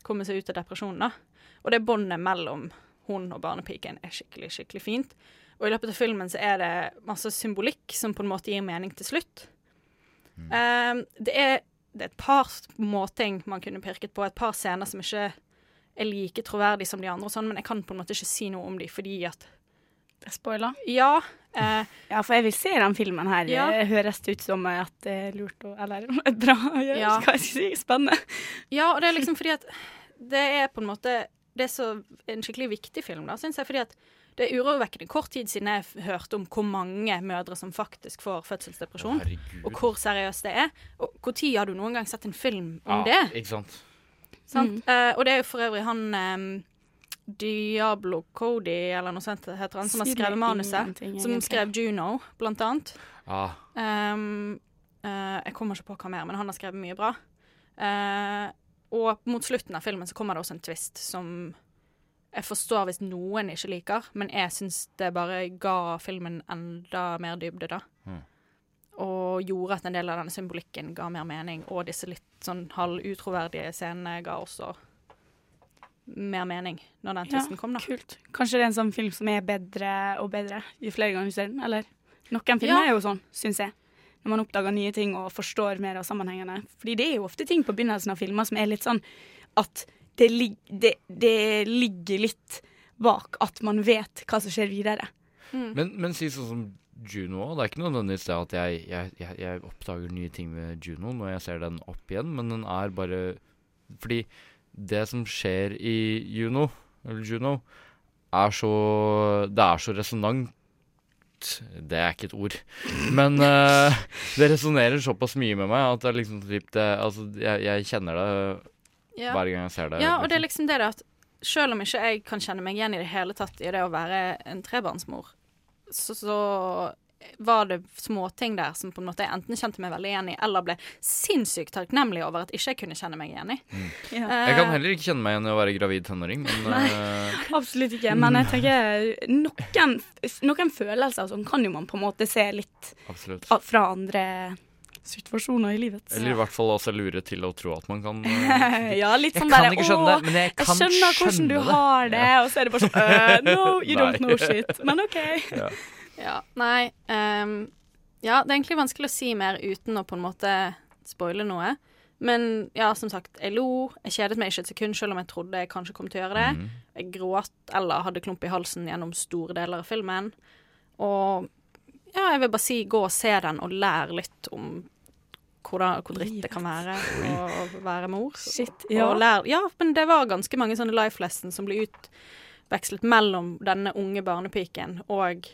komme seg ut av depresjonen. da. Og det båndet mellom hun og barnepiken er skikkelig, skikkelig fint. Og i løpet av filmen så er det masse symbolikk som på en måte gir mening til slutt. Eh, det, er, det er et par småting man kunne pirket på, et par scener som ikke er like troverdige som de andre, og sånn, men jeg kan på en måte ikke si noe om dem fordi at Spoiler? Ja. Eh, Ja, for jeg vil se den filmen her. Ja. Det høres ut som at det er lurt å Eller bra å gjøre. Ja. Skal jeg si? Spennende. Ja, og det er liksom fordi at det er på en måte Det er så en skikkelig viktig film, da, syns jeg. Fordi at det er urovekkende kort tid siden jeg hørte om hvor mange mødre som faktisk får fødselsdepresjon. og hvor seriøst det er. Og når har du noen gang sett en film om Ja, det? ikke sant. Sant? Uh, og det er jo for øvrig han um, Diablo Cody, eller noe sånt heter han, som har skrevet manuset. Som skrev Juno, blant annet. Ah, Um, uh, jeg kommer ikke på hva mer, men han har skrevet mye bra. Uh, og mot slutten av filmen så kommer det også en twist som jeg forstår hvis noen ikke liker, men jeg syns det bare ga filmen enda mer dybde, da. Mm. Og gjorde at en del av denne symbolikken ga mer mening, og disse litt sånn halvutroverdige scenene ga også mer mening når den twisten kom, da. Kult. Kanskje det er en sånn film som er bedre og bedre jo flere ganger du ser den, eller? Noen filmer Ja. er jo sånn, syns jeg. Når man oppdager nye ting og forstår mer av sammenhengene. Fordi det er jo ofte ting på begynnelsen av filmer som er litt sånn at det, det, det ligger litt bak at man vet hva som skjer videre. Men, men si sånn som Juno òg. Det er ikke nødvendigvis det at jeg, jeg, jeg, jeg oppdager nye ting med Juno når jeg ser den opp igjen, men den er bare Fordi det som skjer i Juno, eller Juno, er så Det er så resonant Det er ikke et ord. Men uh, det resonnerer såpass mye med meg at det er liksom typ det Altså, jeg, jeg kjenner det Ja. hver gang jeg ser det. Ja, og det er liksom. liksom det at selv om ikke jeg kan kjenne meg igjen i det hele tatt i det å være en trebarnsmor, så, så var det småting der som på en måte jeg enten kjente meg veldig igjen i, eller ble sinnssykt takknemlig over at ikke jeg kunne kjenne meg igjen i. Mm. Ja. Jeg kan heller ikke kjenne meg igjen i å være gravid tenåring, men Nei. eh, Absolutt ikke. Men jeg tenker noen, noen følelser og sånn kan jo man på en måte se litt Absolutt. fra andre situasjoner i livet. Eller i hvert fall også lure til å tro at man kan eh, ja, litt Jeg sånn kan Å, skjønne det, men jeg kan skjønner hvordan skjønne du har det, og så er det bare sånn uh, No, you don't know shit. Men OK. Ja. Ja, nei Um, Ja, det er egentlig vanskelig å si mer uten å på en måte spoile noe. Men ja, som sagt, jeg lo. Jeg kjedet meg ikke et sekund, selv om jeg trodde jeg kanskje kom til å gjøre det. Mm. Jeg gråt eller hadde klump i halsen gjennom store deler av filmen. Og ja, jeg vil bare si gå og se den og lær litt om hvordan, hvor dritt det kan være å være mor. Shit, Og ja. ja, men det var ganske mange sånne life lessons som ble utvekslet mellom denne unge barnepiken og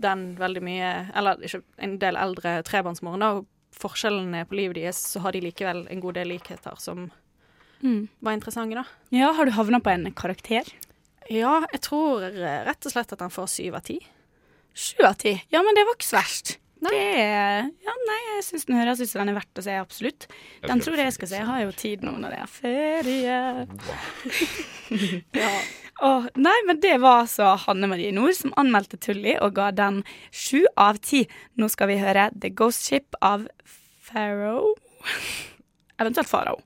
den veldig mye Eller ikke en del eldre trebarnsmoren, da. Og forskjellene på livet deres, så har de likevel en god del likheter som Mm. var interessante, da. Ja, har du havna på en karakter? Ja, jeg tror eh, rett og slett at han får syv av ti. Sju av ti. Ja, men det var ikke så verst. Det er Ja, nei, jeg syns den høres ut som den er verdt å se, absolutt. Den tror tror jeg jeg skal se. Jeg har jo tid nå når det er ferie. ja. Åh, nei, men det var altså Hanne Marie Nord som anmeldte Tully og ga den sju av ti. Nå skal vi høre The Ghost Ship av Pharaoh. Eventuelt Farao.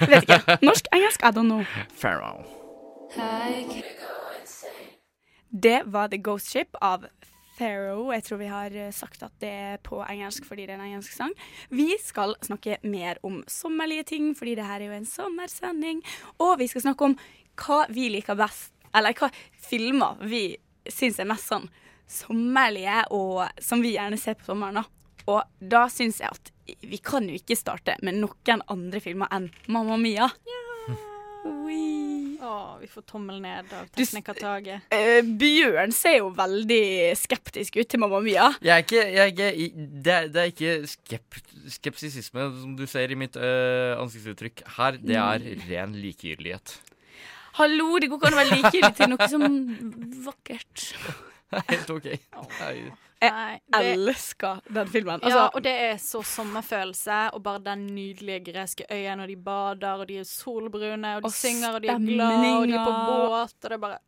Vet ikke. Norsk, engelsk, I don't know. Pharaoh. Det var The Ghost Ship av Pharaoh. Jeg tror vi har eh, sagt at det er på engelsk fordi det er en engelsk sang. Vi skal snakke mer om sommerlige ting, fordi det her er jo en sommersending. Og vi skal snakke om hva vi liker best, eller hva filmer vi syns er mest sånn sommerlige, og som vi gjerne ser på sommeren. da. Og da syns jeg at vi kan jo ikke starte med noen andre filmer enn Mamma Mia. Å, vi får tommel ned av teknikertaket. Eh, Bjørn ser jo veldig skeptisk ut til Mamma Mia. Jeg er ikke, jeg er ikke det, er, det er ikke skep, skepsisisme, som du ser i mitt uh, ansiktsuttrykk her. Det er ren likegyldighet. Hallo, det går ikke an å være likegyldig til noe som vakkert. Er helt OK. Nei. Jeg det- elsker den filmen. ja, Altså, og det er så sommerfølelse, og bare den nydelige greske øya når de bader, og de er solbrune, og de Og synger, og de er glade, og de er på båt, og det er bare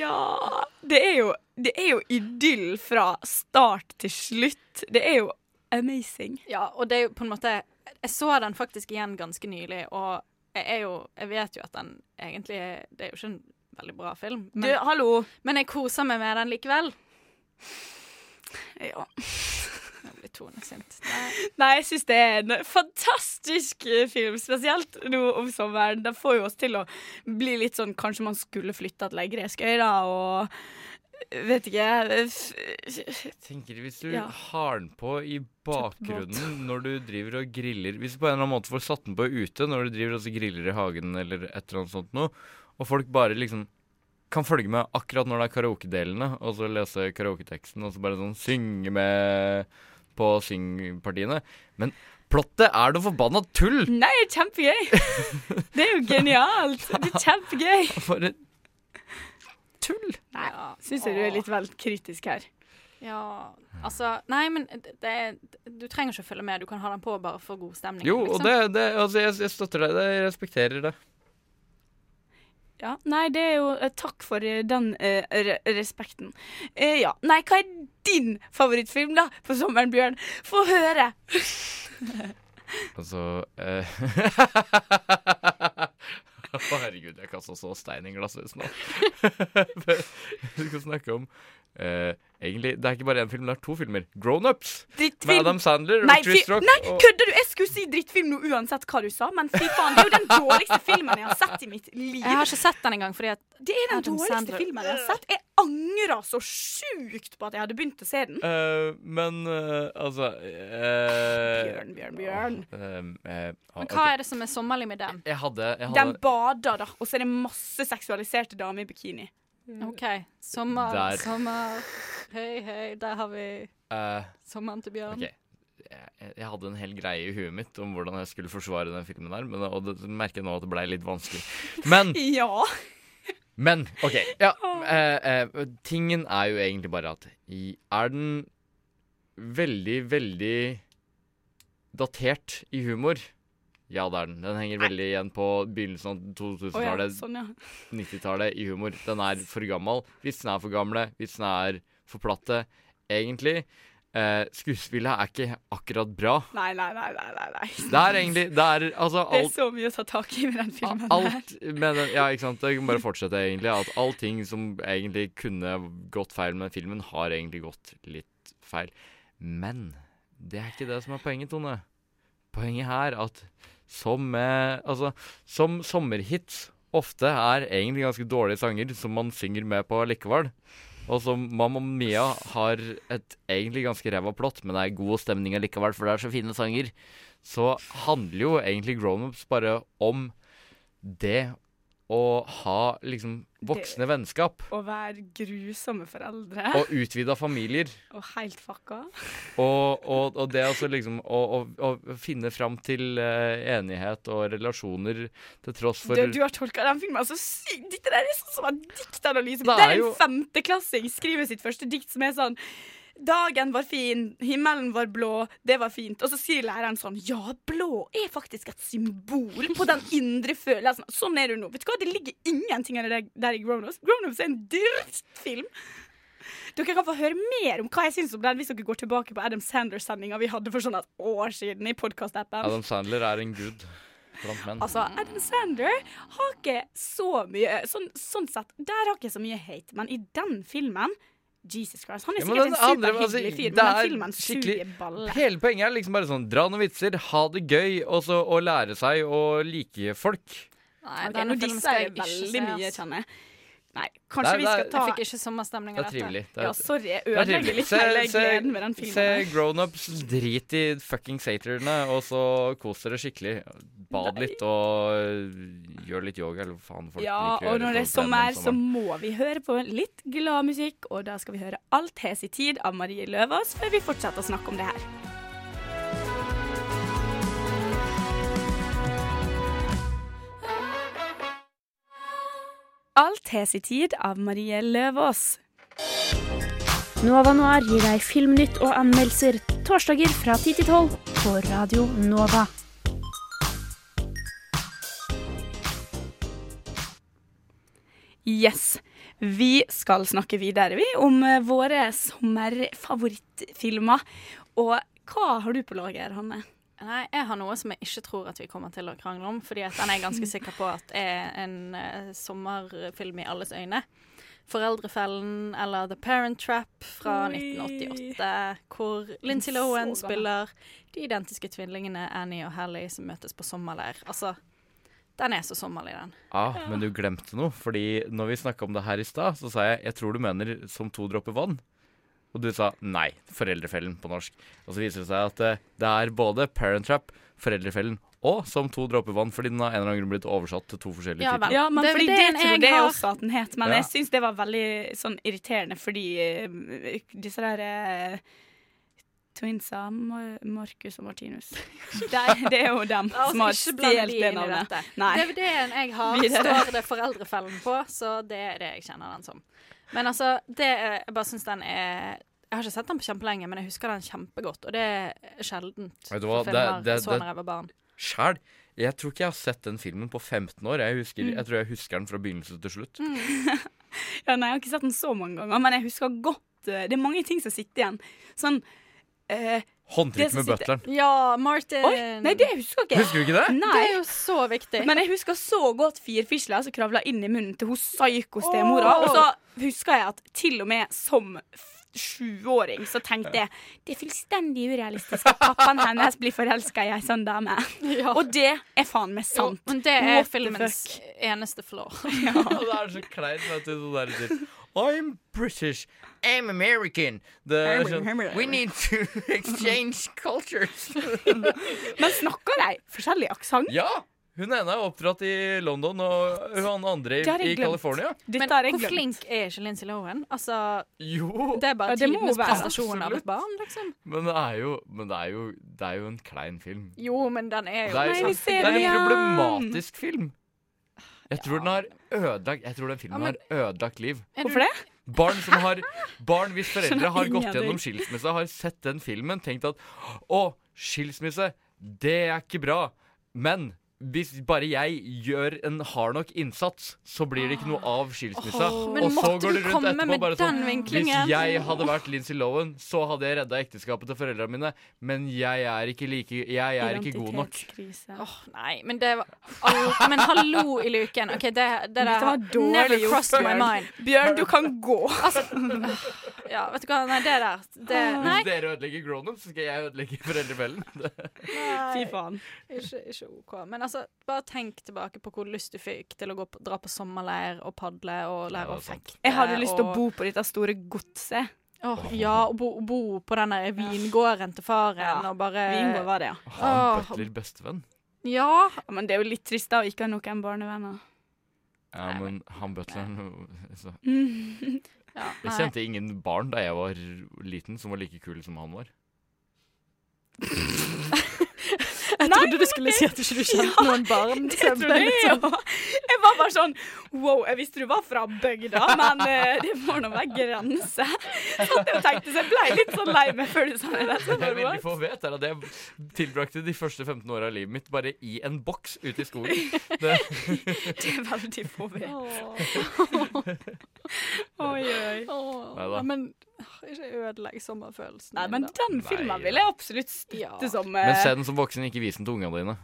ja det er, jo, det er jo idyll fra start til slutt. Det er jo amazing. Ja, og det er jo på en måte Jeg så den faktisk igjen ganske nylig, og jeg jo Jeg vet jo at den egentlig Det er jo ikke en veldig bra film, Du, hallo. men jeg koser meg med den likevel. Ja. Jeg blir Tone sint. Nei. Nei, jeg syns det er en fantastisk eh, film, spesielt nå om sommeren. Den får jo oss til å bli litt sånn Kanskje man skulle flytta til ei gresk øy, da, og eh, Vet ikke Jeg tenker Hvis du Ja. har den på i bakgrunnen når du driver og griller Hvis du på en eller annen måte får satt den på ute når du driver og griller i hagen eller et eller annet sånt noe, og folk bare liksom kan følge med akkurat når det er karaokedelene, og så lese karaoketeksten og så bare sånn synge med på syngpartiene. Men plottet er noe forbanna tull! Nei, kjempegøy! Det er jo genialt. Det er kjempegøy. Bare tull. Nei, syns jeg du er litt vel kritisk her. Ja, altså Nei, men det, det, du trenger ikke å følge med. Du kan ha den på bare for god stemning. Jo, og liksom. det, det altså, jeg, jeg støtter deg. Jeg respekterer det. Ja, Nei, det er jo eh, Takk for eh, den eh, re respekten. Eh, ja. Nei, hva er din favorittfilm, da, for sommeren, Bjørn? Få høre! Altså eh, Herregud, jeg kasta så stein i glasshuset nå. Vi skal snakke om eh, Egentlig, det er ikke bare én film, det er to filmer. Grown-ups! Med Adam Sandler Nei, og Chris Rock. nei kødder du? Jeg skulle si drittfilm nå uansett hva du sa, men fy faen, det er jo den dårligste filmen jeg har sett i mitt liv. Jeg har ikke sett den engang, fordi at Det er den Adam dårligste Sandler- filmen jeg har sett. Jeg angrer så sjukt på at jeg hadde begynt å se den. Uh, men uh, altså uh, Bjørn, Bjørn, Bjørn. eh, eh, Men hva er det som er sommerlig med den? Jeg hadde, jeg Den bader, da, og så er det masse seksualiserte damer i bikini. OK. Sommer, Der. sommer Hei, hei, der har vi uh, sommeren til Bjørn. Ok. Jeg, jeg hadde en hel greie i huet mitt om hvordan jeg skulle forsvare den filmen der, men, og det merker jeg nå at det blei litt vanskelig. Men, Ja. men OK. Ja, eh, eh, tingen er jo egentlig bare at i, Er den veldig, veldig datert i humor? Ja, det er den. Den henger veldig igjen på begynnelsen av 2000-tallet. Oh, ja, sånn, ja. 90-tallet i humor. Den er for gammel. Vitsene er for gamle. Vitsene er for platte. Egentlig. Eh, skuespillet er ikke akkurat bra. Nei, nei, nei, nei, nei. Det er egentlig Det er altså Det er så mye å ta tak i med den filmen. her. Alt med den, Ja, ikke sant. Jeg kan bare fortsette, egentlig. At allting som egentlig kunne gått feil med filmen, har egentlig gått litt feil. Men det er ikke det som er poenget, Tone. Poenget her er at som eh, Altså, som sommerhits ofte er egentlig ganske dårlige sanger som man synger med på likevel. Og som Mamma Mia har et egentlig ganske ræva plott, men det er god stemning allikevel, for det er så fine sanger. Så handler jo egentlig Grownups bare om det å ha liksom voksne vennskap. Å være grusomme foreldre. Og utvida familier. Og helt fucka. Og, og, og det altså liksom å, å, å finne fram til eh, enighet og relasjoner til tross for Du, du har tolka den filmen så sykt. Dette der er sånn som en diktanalyse. Det Der er en femteklassing skriver sitt første dikt som er sånn Dagen var fin, himmelen var blå, det var fint. Og så sier læreren sånn Ja, blå er faktisk et symbol på den indre følelsen. Sånn er det nå. Vet du hva, det ligger ingenting av det der- i Grownups. Grownups er en drittfilm. Dere kan få høre mer om hva jeg syns om den hvis dere går tilbake på Adam Sandler-sendinga vi hadde for sånn et år siden i podkast-appen. Adam Sandler er en gud. Altså, Adam Sandler har ikke så mye sånn, sånn sett, Der har ikke så mye hate, men i den filmen Jesus Christ, Han er sikkert ja, en andre, superhyggelig altså, fyr, men den filmen suger balle. Hele poenget er liksom bare sånn dra noen vitser, ha det gøy, og så å lære seg å like folk. Nei, okay, denne filmen skal jeg veldig mye, kjenner jeg. Nei, kanskje der, vi det skal ta Jeg fikk ikke sommerstemning Det av er dette. Det er, Ja, sorry, jeg er ødelegger litt hele gleden med den filmen. Se grownups, drit i fucking satyrene, og så kos dere skikkelig. Bad litt og øh, gjør litt yoga, eller faen folk Ja, liker å og når det er sommer, så må vi høre på litt glad musikk, og da skal vi høre Alt har i tid av Marie Løvaas, før vi fortsetter å snakke om det her. Alt hes i tid av Marie Løvaas. Nova Noir gir deg filmnytt og anmeldelser torsdager fra 10 til 12 på Radio Nova. Yes. Vi skal snakke videre, vi, om eh, våre sommerfavorittfilmer. Og hva har du på lager, Hanne? Nei, jeg har noe som jeg ikke tror at vi kommer til å krangle om, fordi at den er jeg ganske sikker på at er en uh, sommerfilm i alles øyne. 'Foreldrefellen' eller 'The Parent Trap' fra Oi. 1988, hvor Lindsay Lohan spiller de identiske tvillingene Annie og Hallie som møtes på sommerleir. Altså, den er så sommerlig, den. Ja, men du glemte noe, fordi når vi snakka om det her i stad, så sa jeg 'jeg tror du mener som to dråper vann'. Og du sa nei. Foreldrefellen på norsk. Og så viser det seg at eh, det er både Parent Trap, Foreldrefellen og Som to dråper vann, fordi den har en eller annen grunn blitt oversatt til to forskjellige Ja, vel. titler. Ja, men Det er fordi den det tror jeg det har. også at den het. Men Ja. jeg syns det var veldig sånn irriterende fordi eh, disse der eh, Twinsa, Marcus og Martinus. Det, det er jo dem La som har stjålet det navnet. DVD-en jeg har, står det Foreldrefellen på, så det er det jeg kjenner den som. Men altså, det er, jeg bare syns den er Jeg har ikke sett den på kjempelenge, men jeg husker den kjempegodt, og det er sjeldent Vet du hva, for det- filmer det- jeg så det- jeg var barn. Sjæl. Jeg tror ikke jeg har sett den filmen på 15 år. Jeg, husker, Mm. jeg tror jeg husker den fra begynnelse til slutt. Ja, nei, jeg har ikke sett den så mange ganger, men jeg husker godt eh, Det er mange ting som sitter igjen. Sånn eh, Håndtrykk med butleren. Ja, Martin. Oi, nei, det husker ikke. Husker du ikke det? Nei. Det er jo så viktig. Men jeg husker så godt firfisla som kravla inn i munnen til hos psyko-stemora. Og så husker jeg at til og med som sjuåring så tenkte jeg det er fullstendig urealistisk at pappaen hennes blir forelska i ei sånn dame. Og det er faen meg Jo, sant. men det er What filmens eneste flaw. ja. det er så kleint, vet du. Sånn der, I'm British. I'm American. The, er sånn, We need to exchange cultures. Men snakker de forskjellig aksent? ja! Hun ene er oppdratt i London, og hun andre i. California. Men hvor glemt. flink er ikke Lincy Lohan? Altså, Jo! det er bare tidenes prestasjon av et barn, liksom. Men det er jo, men det er jo, det er jo en klein film. Jo, men den er jo Det er, Nei, vi sånn- ser det er en problematisk film. Jeg tror den har ødelagt Jeg tror den filmen har ødelagt liv. Hvorfor det? Barn som har Barn hvis foreldre har gått gjennom skilsmisse, har sett den filmen, tenkt at Å, skilsmisse, det er ikke bra. Men hvis bare jeg gjør en hard nok innsats, så blir det ikke noe av skilsmissa. Oh, men og så går du det rundt etterpå med bare sånn den vinklingen? Hvis jeg hadde vært Lindsay Lohan, så hadde jeg redda ekteskapet til foreldrene mine, men jeg er ikke like Jeg er ikke god nok. Åh, nei, men det var oh, Men hallo i luken. OK, det, det der Dette var dårlig never crossed my mind. Bjørn, du kan gå. Ja, vet du hva, nei, det der det, Nei. Hvis dere ødelegger grown-up, så skal jeg ødelegge foreldrefellen. Fy faen. Ikke, ikke OK. Men altså, bare tenk tilbake på hvor lyst du fikk til å gå på, dra på sommerleir og padle og lære Ja, å fekte. Jeg hadde lyst til å bo på dette store godset. Oh, ja, og bo, bo på den der vingården til faren Ja, og bare Vingård var det, ja. Ha en Åh. butler bestevenn. Ja. Ja, Men det er jo litt trist da å ikke ha noen barnevenner. Ja, men han butleren så. Mm. ja Jeg kjente ingen barn da jeg var liten som var like kule som han var. Jeg trodde du skulle si at du ikke kjente noen barn. Jeg det, trodde ja. sånn- Jeg var bare sånn Wow, jeg visste du var fra bygda, men uh, det må nå være grenser. Så jeg tenkte, så jeg ble litt sånn lei meg før du sa det. Det veldig få vet, er at jeg tilbrakte de første 15 åra av livet mitt bare i en boks ute i skogen. Det, Det er veldig få vet. Åh. Oi, oi. Men åh, ikke ødelegg sommerfølelsen. Nei, men den filmen vil jeg absolutt støtte Ja. som men eh, se den som voksen, ikke vis den til ungene dine.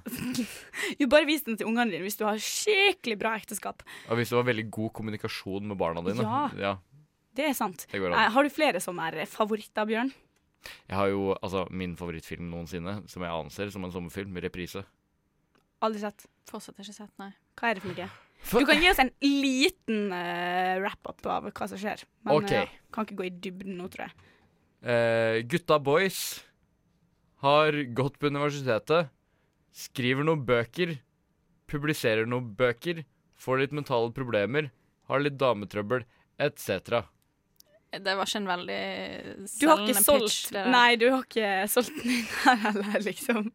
Jo, bare vis den til ungene dine hvis du har skikkelig bra ekteskap. Og hvis du har veldig god kommunikasjon med barna dine. Ja. Det er sant. Det Nei. Har du flere som er favoritter, Bjørn? Jeg har jo altså min favorittfilm noensinne, som jeg anser som en sommerfilm, Reprise. Aldri sett. Fortsatt ikke sett, nei. Hva er det for noe? Du kan gi oss en liten uh, wrap-up av hva som skjer. Men okay. ja, kan ikke gå i dybden nå, tror jeg. Uh, gutta boys har gått på universitetet, skriver noen bøker, publiserer noen bøker, får litt mentale problemer, har litt dametrøbbel, etc. Det var ikke en veldig Du har ikke solgt pitch, det. Nei, du har ikke solgt den inn her heller, liksom.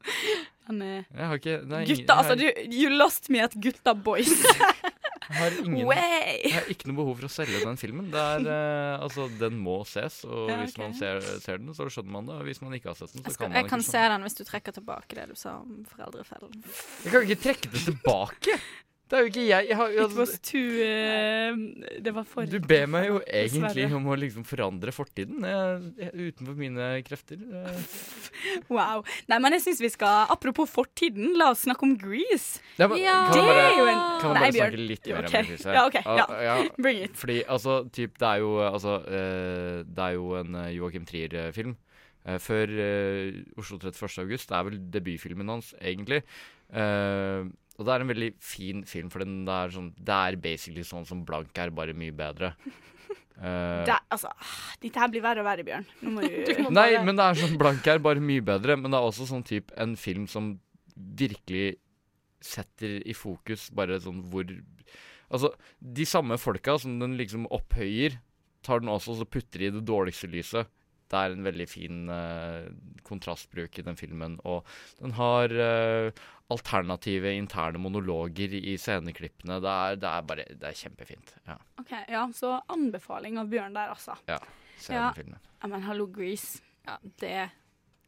Men, Jeg har ikke nei, gutta, altså, du You lost me at gutta boys. har ingen, Way! jeg har ikke noe behov for å selge den filmen. Det er, uh, altså, den må ses, og Ja, hvis man ser, ser den, så skjønner man det. Og hvis man ikke har sett den, så Jeg, skal, kan man jeg kan se den hvis du trekker tilbake det du sa om foreldrefellen. Jeg kan ikke trekke det tilbake! Det er jo ikke jeg. jeg har, altså, too eh, Det var for Du ber meg jo egentlig Dessverre. om å liksom forandre fortiden jeg, jeg, utenfor mine krefter. eh. Wow. Nei, men jeg syns vi skal Apropos fortiden, la oss snakke om Grease. Ja, men, Ja. Kan Det man bare, er jo en kan man bare Nei, snakke litt mer okay. om Grease? Ja, ok, ja. ja. Bring it. Fordi altså, typ, det er jo altså uh, Det er jo en uh, Joakim Trier-film. Eh, før eh, Oslo 31. august. Det er vel debutfilmen hans, egentlig. Eh, og det er en veldig fin film, for den er, sånn, det er basically sånn som Blank er, bare mye bedre. Uh, Det, altså, ah, dette her blir verre og verre, Bjørn. Du Nei, men det er sånn Blank er bare mye bedre, men det er også sånn type en film som virkelig setter i fokus bare sånn hvor Altså, de samme folka som den liksom opphøyer, tar den også og så putter i det dårligste lyset det er en veldig fin eh, kontrastbruk i den filmen. Og den har eh, alternative interne monologer i sceneklippene. Det er, det er bare Det er kjempefint. Ja. Ok, ja, Så anbefaling av Bjørn der, altså. ja se Ja. den filmen. Ja, men hallo, Grease. Ja, det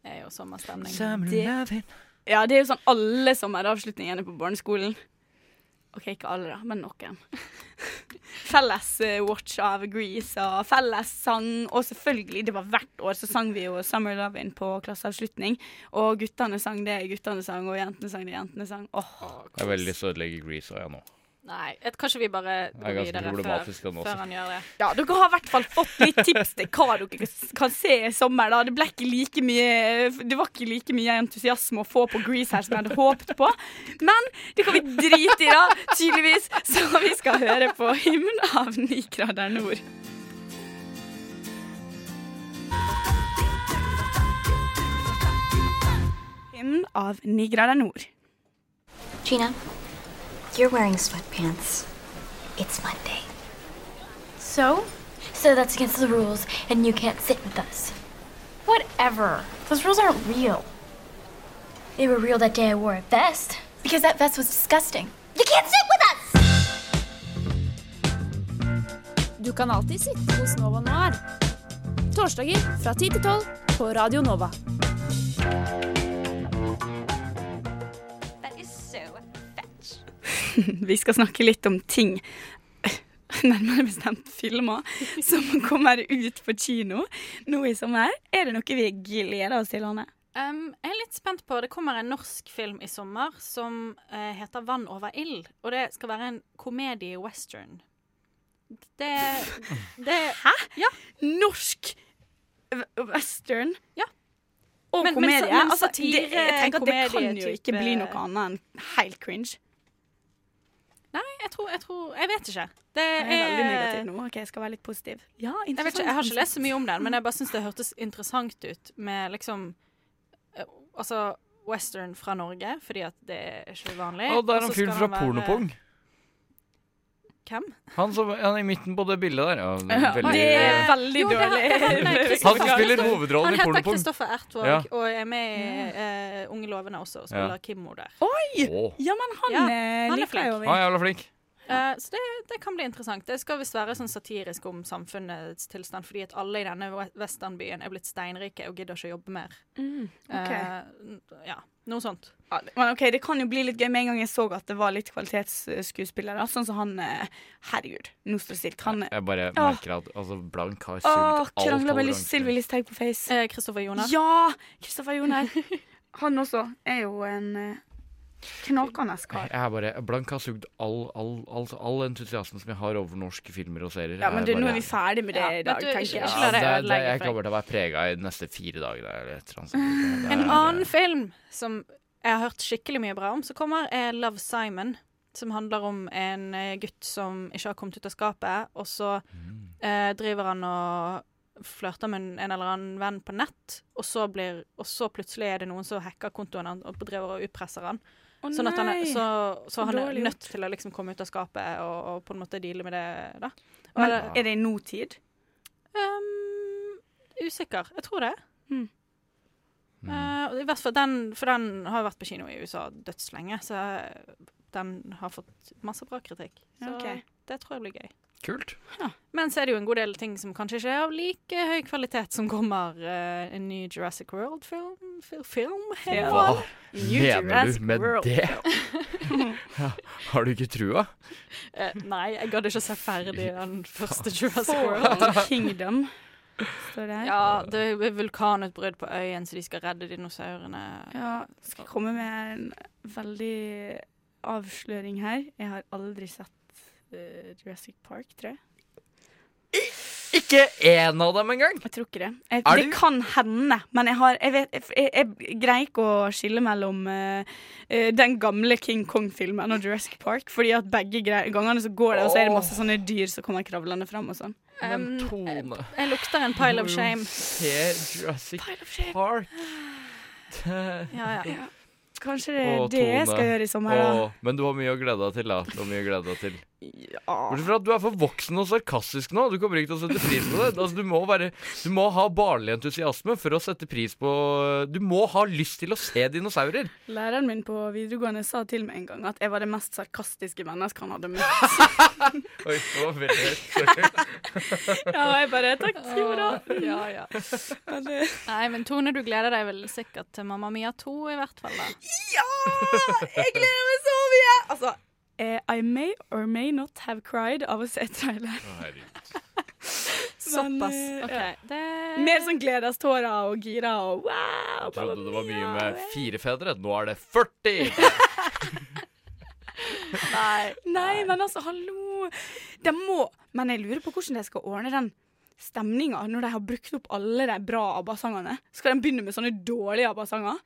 er jo sommerstemning. Det- Ja, det er jo sånn alle sommeravslutningene på barneskolen. OK, ikke alle, da, men noen. Felles eh, watch av Grease og felles sang. Og selvfølgelig, det var hvert år så sang vi jo Summer Lovin' på klasseavslutning. Og guttene sang det guttene sang, og jentene sang det jentene sang. Åh, Jeg har veldig lyst til å ødelegge Grease òg, jeg nå. Nei, et, kanskje vi bare Det går videre før, den før han gjør det. Ja, dere har i hvert fall fått litt tips til hva dere kan se i sommer. da. Det ble ikke like mye Det var ikke like mye entusiasme å få på Grease her som jeg hadde håpet på. Men det kan vi drite i, da, tydeligvis. Så vi skal høre på hymn av Ni grader nord. Hymn av Ni grader nord. Gina, you're wearing sweatpants. It's Monday. So? So that's against the rules, and you can't sit with us. Whatever. Those rules aren't real. They were real that day I wore a vest. Because that vest was disgusting. You can't sit with us! Du kan alltid sitte hos Nova Noir. Torsdager fra 10 til 12 på Radio Nova. Vi skal snakke litt om ting, nærmere bestemt filmer, som kommer ut på kino nå i sommer. Er det noe vi gleder oss til, Anne? Um, jeg er litt spent på Det kommer en norsk film i sommer som uh, heter 'Vann over ild'. Og det skal være en komedie-western. Det, det Hæ? Ja. Norsk western? Ja. Og Men- komedie? Men, men altså, satire, det, jeg tenker at det kan jo ikke bli noe annet enn helt cringe. Nei, jeg tror, jeg tror Jeg vet ikke. Det Jeg er veldig er- negativ nå. Ok, jeg skal være litt positiv. Ja, Jeg, vet ikke, jeg har ikke lest så mye om den, men jeg bare syns det hørtes interessant ut med liksom eh, Altså western fra Norge, fordi at det er ikke vanlig. Og det er en fyr fra være- Pornopong. Hvem? Han som han er i midten på det bildet der. Ja, veldig, det er veldig Jo, dårlig. han som spiller hovedrollen Han heter Kristoffer Ertvåg Ja. og er med i uh, Unge lovende også, og spiller Ja. Kimmo der. Oi! Oh. Ja, men han, Ja, eh, han er flink. Han er jævla flink. Eh, så det, det kan bli interessant. Det skal visst være sånn satirisk om samfunnets tilstand, fordi at alle i denne we- westernbyen er blitt steinrike og gidder ikke å jobbe mer. Mm, ok. uh, ja, noe sånt. Ja, men ok, Det kan jo bli litt gøy med en gang jeg så at det var litt kvalitetsskuespillere. Sånn som han eh, Herregud, nå står stilt. Han Jeg bare merker at altså, Blank har sugd all toleranse. Sylvi Listhaug på Face. Eh, Kristoffer Joner. Ja! Kristoffer Joner. Han også er jo en eh, knakende kar. Jeg er bare, Blank har sugd all, all, all, all entusiasmen som jeg har over norske filmer og serier. Ja, men du, du, nå bare- er vi ferdig med det Ja, i dag, du, tenker jeg. ikke Ja, det, det det, jeg kommer til å være prega i de neste fire. Det En annen film som jeg har hørt skikkelig mye bra om, som kommer, er Love Simon. Som handler om en eh, gutt som ikke har kommet ut av skapet, og så eh, driver han og flørter med en, en eller annen venn på nett, og så, blir, og så plutselig er det noen som hacker kontoen hans og driver og utpresser han. Å sånn at han er, så, så så han er nødt til å liksom komme ut av skapet og, og på en måte deale med det, da. Og Men er det i nåtid? Um, usikker. Jeg tror det. Mm. Uh, I hvert fall den, for den har vært på kino i USA dødslenge, så den har fått masse bra kritikk. Så okay. det tror jeg blir gøy. Kult. Ja. Men så er det jo en god del ting som kanskje ikke er av like høy kvalitet, som kommer uh, en ny Jurassic World-film. Film her. Hva New mener Jurassic du med World. det? ja, har du ikke trua? Uh, nei, jeg gadd ikke se ferdig den første Jurassic Fallen World. Kingdom står det her. Ja, det er vulkanutbrudd på øyen, så de skal redde dinosaurene. Ja, skal jeg komme med en veldig avsløring her. Jeg har aldri sett eh, Jurassic Park, tror jeg. Ikke én av dem engang! Jeg tror ikke det. Jeg, Er det du- kan hende, men jeg, har, jeg, vet, jeg, jeg greier ikke å skille mellom uh, den gamle King Kong-filmen og Jurassic Park. Fordi at begge gangene så går det, og så er det masse sånne dyr som kommer kravlende fram og sånn. Um, Tone Jeg lukter en pile of shame. Se Jurassic Park. ja, Ja, ja. Kanskje det er det jeg skal gjøre i sommer, da. Å, men du har mye å glede deg til, da. Du har mye å glede deg til. Bortsett fra at du er for voksen og sarkastisk nå. Du kommer ikke til å sette pris på det. Altså, du, må være, du må ha barnlig entusiasme for å sette pris på Du må ha lyst til å se dinosaurer. Læreren min på videregående sa til meg en gang at jeg var det mest sarkastiske mennesket han hadde møtt. Oi, det var veldig høyt. Sorry. ja, jeg bare Takk skal du ha. Ja, ja. Nei, men Tone, du gleder deg vel sikkert til Mamma Mia 2 i hvert fall, da? Ja! Jeg gleder meg så mye! Altså, eh, I may or may not have cried av å se traileren. Såpass. eh, OK. ja. Det Mer sånn gledestårer og gira og wow. Jeg trodde det var mye med fire fedre. Nå er det 40! Nei. Nei, men altså, hallo. De må Men jeg lurer på hvordan de skal ordne den stemninga når de har brukt opp alle de bra ABBA-sangene. Skal de begynne med sånne dårlige ABBA-sanger?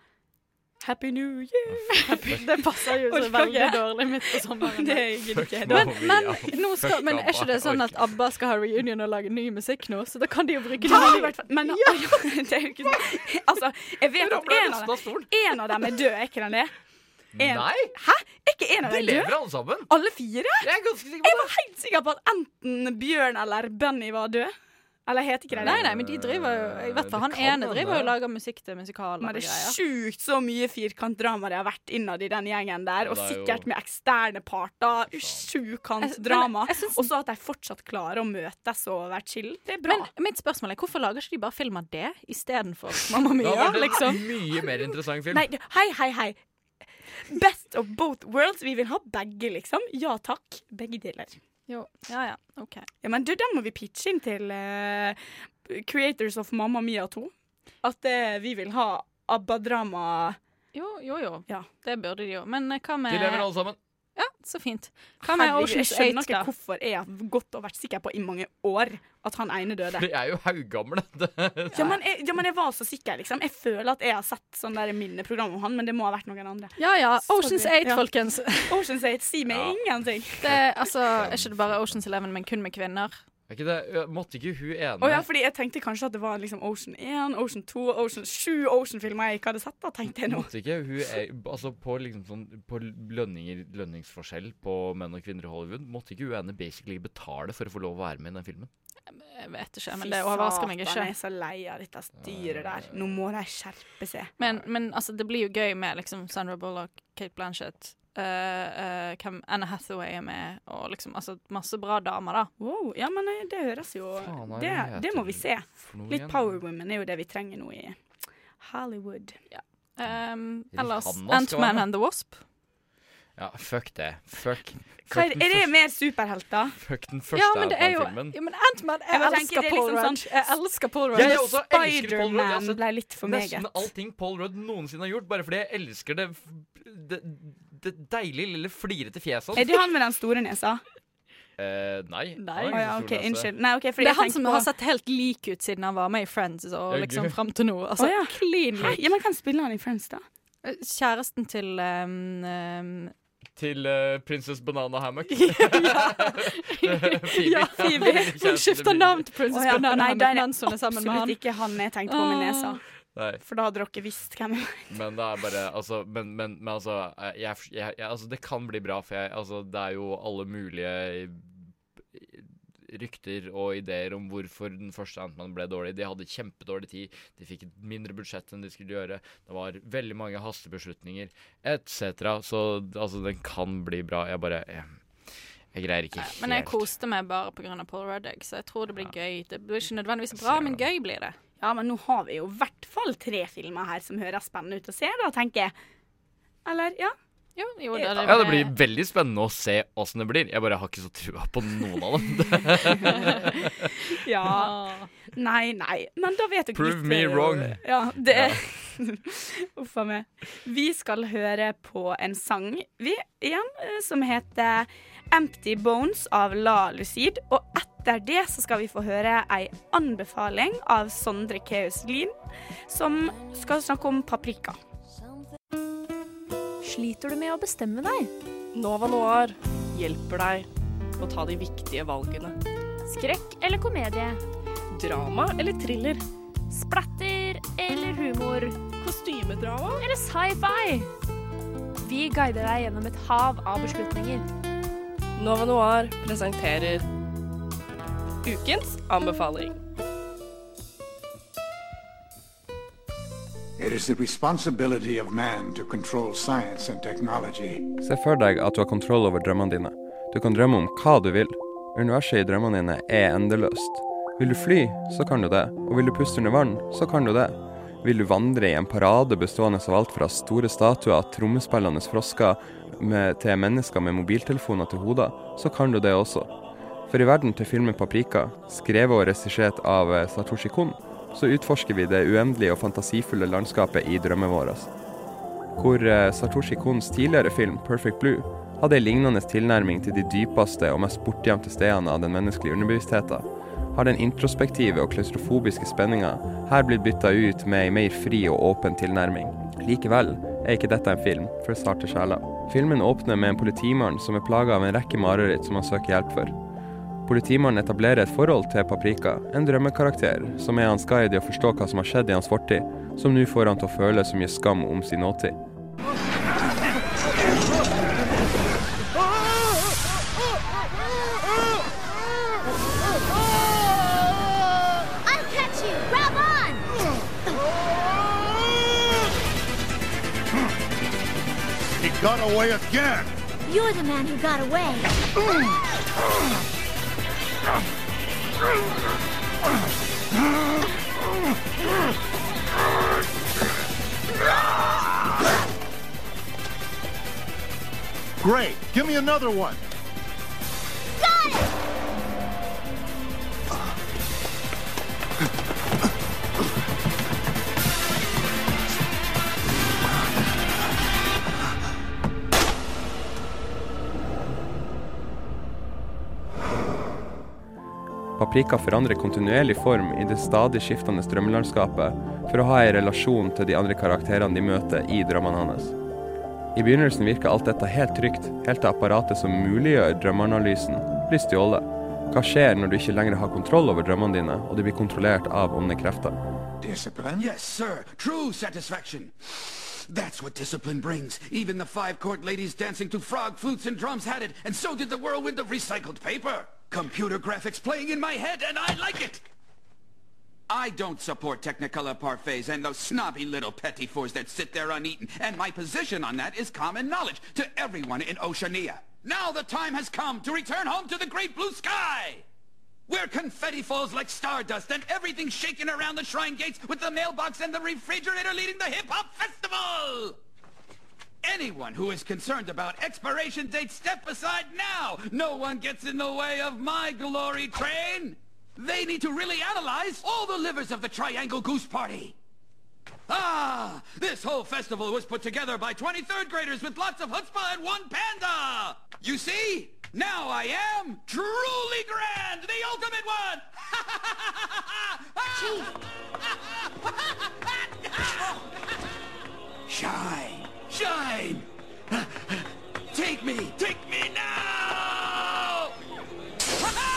Happy New Year. Det passer jo så veldig dårlig midt på sommeren. Det gidder ikke. Men, men, nå skal, men er ikke det sånn at ABBA skal ha reunion og lage ny musikk nå? Så da kan de jo bruke Ja, det i hvert fall. Men det er jo ikke sånn Altså, jeg vet at en av, dem, en av dem er død, er ikke den det? En, Nei. Hæ? Er ikke en av De dem død? lever alle sammen. Alle fire? Jeg er sikker på Jeg var helt sikker på at enten Bjørn eller Benny var død. Eller heter ikke det det? Nei, nei, men de driver jo I hvert fall han ene driver jo og lager musikk til musikaler Men det er sjukt så mye firkantdrama det har vært innad i den gjengen der. Og er sikkert med eksterne parter. Sjukantdrama. Og så at de fortsatt klarer å møtes og være chill. Det er bra. Men mitt spørsmål er hvorfor lager ikke de bare film av det istedenfor Mamma Mia? liksom? mye mer interessant film. Nei, hei, hei, hei. Best of both worlds. Vi vil ha begge, liksom. Ja takk. Begge deler. Jo, ja ja, OK. Ja, men du, den må vi pitche inn til uh, Creators of Mamma Mia 2. At uh, vi vil ha ABBA-drama. Jo, jo, jo. Ja. Det burde de jo. Men eh, hva med De lever alle sammen. Ja, så fint. Hva med Herregud, Oceans jeg skjønner 8, ikke hvorfor jeg har gått og vært sikker på i mange år at han ene døde. De er jo haugamle. Ja men, jeg, ja, men jeg var så sikker, liksom. Jeg føler at jeg har sett sånn der minneprogram om han, men det må ha vært noen andre. Ja ja, Oceans 8, Ja. folkens. Oceans 8, si meg ingenting. Det, altså, er ikke det bare Oceans 11, men kun med kvinner? Er ikke det, måtte ikke hun ene oh, ja, fordi jeg tenkte kanskje at det var liksom Ocean 1, Ocean 2, Ocean 7 Ocean-filmer jeg ikke hadde sett. da, tenkte jeg nå. Måtte ikke hun er, altså på, liksom sånn, på lønninger, lønningsforskjell på menn og kvinner i Hollywood, måtte ikke hun ene basically betale for å få lov å være med i den filmen? Jeg vet ikke, men det overrasker meg ikke. Fy satan, jeg er så lei av dette styret der. Nå må de skjerpe seg. Men, men altså, det blir jo gøy med liksom Sandra Bullock, Kate Blanchett eh, eh, hvem Anna Hathaway er med, og liksom altså, masse bra damer, da. Wow, ja, men eh, det høres jo Faen, hva det, det må vi se. Litt? Power Women er jo det vi trenger nå i Hollywood. Um, ellers Antman and the Wasp. Ja, fuck det. Fuck, fuck, er, er det mer superhelter? fuck den første Ja, men det er jo Ant-Man-filmen. ja, men Ant-Man Jeg Jeg elsker det er Paul liksom Rudd. sånn- Jeg elsker Paul Rudd. Ja, Spiderman ble litt for Nesten meget. allting Paul Rudd noensinne har gjort, bare fordi jeg elsker det, det, det deilige lille flirete fjeset hans. Er det han med den store nesa? Eh, nei. Nei. Oh, ja, ikke OK, unnskyld. Nei, okay, fordi Det er han som på- har sett helt lik ut siden han var med i Friends og liksom fram til nå. Altså, oh, ja. Clean lik. Ja, men hvem spiller han i Friends, da? Kjæresten til um, um, Til uh, Princess Banana Hammock. Ja, Phoebe. Hun skifter navn til Princess oh, ja, Banana Hammock mens hun er sammen med han. Absolutt ikke han jeg tenkte på med nesa. Nei, For da hadde dere ikke visst hvem jeg var. men det er bare Altså, men, men, men altså, jeg, jeg, jeg, altså Det kan bli bra, for jeg, altså, det er jo alle mulige rykter og ideer om hvorfor den første Ant-Man ble dårlig. De hadde kjempedårlig tid. De fikk et mindre budsjett enn de skulle gjøre. Det var veldig mange hastebeslutninger etc. Så altså, den kan bli bra. Jeg bare Jeg, jeg greier ikke helt. Men jeg koste meg bare pga. Paul Rudd, så jeg tror det blir gøy. Det blir ikke nødvendigvis bra, men gøy blir det. Ja, men nå har vi jo i hvert fall tre filmer her som høres spennende ut å se, da, tenker jeg. Eller, ja. Jo, jo, det Ja, det blir veldig spennende å se åssen det blir. Jeg bare har ikke så trua på noen av dem. Ja. Nei, nei. Men da vet dere Prove litt, me wrong. Ja, det er Uff a meg. Vi skal høre på en sang, vi, igjen, eh, som heter Empty Bones av La Lucid. Og etter det så skal vi få høre ei anbefaling av Sondre Keus Lien, som skal snakke om paprika. Sliter du med å bestemme deg? Nova Noir hjelper deg å ta de viktige valgene. Skrekk eller komedie? Drama eller thriller? Splatter eller humor? Kostymedrama? Eller sci-fi? Vi guider deg gjennom et hav av beslutninger. Nova Noir presenterer ukens anbefaling. It is the responsibility of man to control science and technology. Se for deg at du har kontroll over drømmene dine. Du kan drømme om hva du vil. Universet i drømmene dine er endeløst. Vil du fly, så kan du det. Og vil du puste under vann, så kan du det. Vil du vandre i en parade bestående av alt fra store statuer, trommespillende frosker med, til mennesker med mobiltelefoner til hoder, så kan du det også. For i verden til filmen 'Paprika', skrevet og regissert av eh, Satoshi Kon, så utforsker vi det uendelige og fantasifulle landskapet i drømmen vår. Hvor eh, Satoshi Kons tidligere film 'Perfect Blue' hadde en lignende tilnærming til de dypeste og mest bortgjemte stedene av den menneskelige underbevisstheten, har den introspektive og klaustrofobiske spenninga her blitt bytta ut med ei mer fri og åpen tilnærming. Likevel er ikke dette en film for sarte sjeler. Filmen åpner med en politimann som er plaga av en rekke mareritt som han søker hjelp for. Politimannen etablerer et forhold til Paprika, en drømmekarakter som er hans guide i å forstå hva som har skjedd i hans fortid, som nå får han til å føle så mye skam om sin nåtid. Got away again! You're the man who got away. Great! Give me another one! Paprika forandrer kontinuerlig form i det stadig skiftende drømmelandskapet for å ha en relasjon til de andre karakterene de møter i drømmene hans. I begynnelsen virker alt dette helt trygt, helt til apparatet som muliggjør drømmeanalysen, blir stjålet. Hva skjer når du ikke lenger har kontroll over drømmene dine, og de blir kontrollert av onde krefter? Discipline? Yes, sir. True satisfaction. That's what discipline brings. Even the five court ladies dancing to frog flutes and drums had it, and so did the whirlwind of recycled paper. Computer graphics playing in my head, and I like it. I don't support Technicolor parfaits and those snobby little petty fours that sit there uneaten, and my position on that is common knowledge to everyone in Oceania. Now the time has come to return home to the great blue sky! Where confetti falls like stardust and everything's shaking around the shrine gates with the mailbox and the refrigerator leading the hip-hop festival! Anyone who is concerned about expiration dates, step aside now! No one gets in the way of my glory train! They need to really analyze all the livers of the Triangle Goose Party! Ah! This whole festival was put together by 23rd graders with lots of chutzpah and one panda! You see? Now I am truly grand, the ultimate one! Shine! Shine! Take me! Take me now!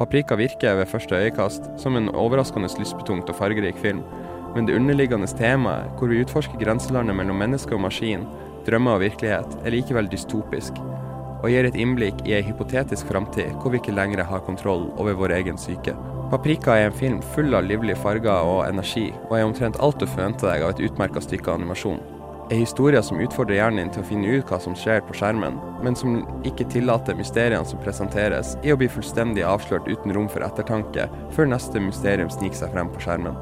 Paprika virker ved første øyekast som en overraskende lystbetungt og fargerik film, men det underliggende temaet, hvor vi utforsker grenselandet mellom menneske og maskin, drømmer og virkelighet, er likevel dystopisk, og gir et innblikk i ei hypotetisk framtid hvor vi ikke lenger har kontroll over vår egen syke. Paprika er en film full av livlige farger og energi, og er omtrent alt du forventer deg av et utmerka stykke animasjon. En historier som utfordrer hjernen din til å finne ut hva som skjer på skjermen, men som ikke tillater mysteriene som presenteres, i å bli fullstendig avslørt uten rom for ettertanke før neste mysterium sniker seg frem på skjermen.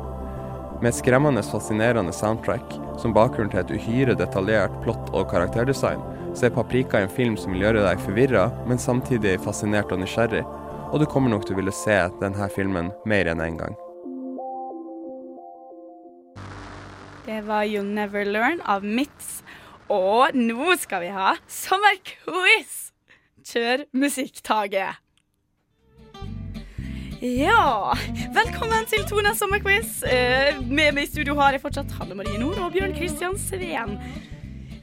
Med et skremmende fascinerende soundtrack, som bakgrunn til et uhyre detaljert plott og karakterdesign, så er Paprika en film som vil gjøre deg forvirra, men samtidig fascinert og nysgjerrig, og du kommer nok til å ville se denne filmen mer enn én en gang. Det var You'll Never Learn av Mitz. Og nå skal vi ha sommerquiz! Kjør musikktaket. Ja, velkommen til Tone sommerquiz. Eh, med meg i studio har jeg fortsatt Hanne Marie Nord og Bjørn Kristian Sveen.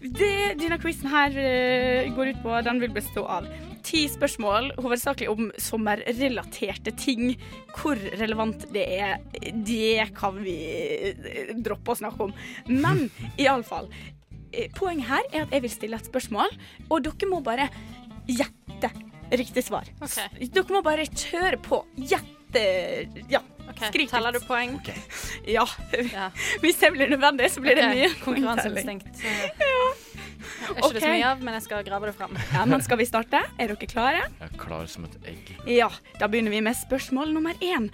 Det denne quizen her eh, går ut på, den vil bestå av ti spørsmål, hovedsakelig om sommerrelaterte ting. Hvor relevant det er, det kan vi eh, droppe å snakke om. Men iallfall eh, poenget her er at jeg vil stille et spørsmål, og dere må bare gjette riktig svar. Okay. Dere må bare kjøre på. Gjette Ja. Skrik Teller du poeng? Ja. Hvis det blir nødvendig, så blir det Ok, mye Konkurranseinstinkt. Ja. Er ikke det så mye av, men jeg skal grave det fram. Ja, men skal vi starte? Er dere klare? Jeg er klar som et egg. Ja, da begynner vi med spørsmål nummer én.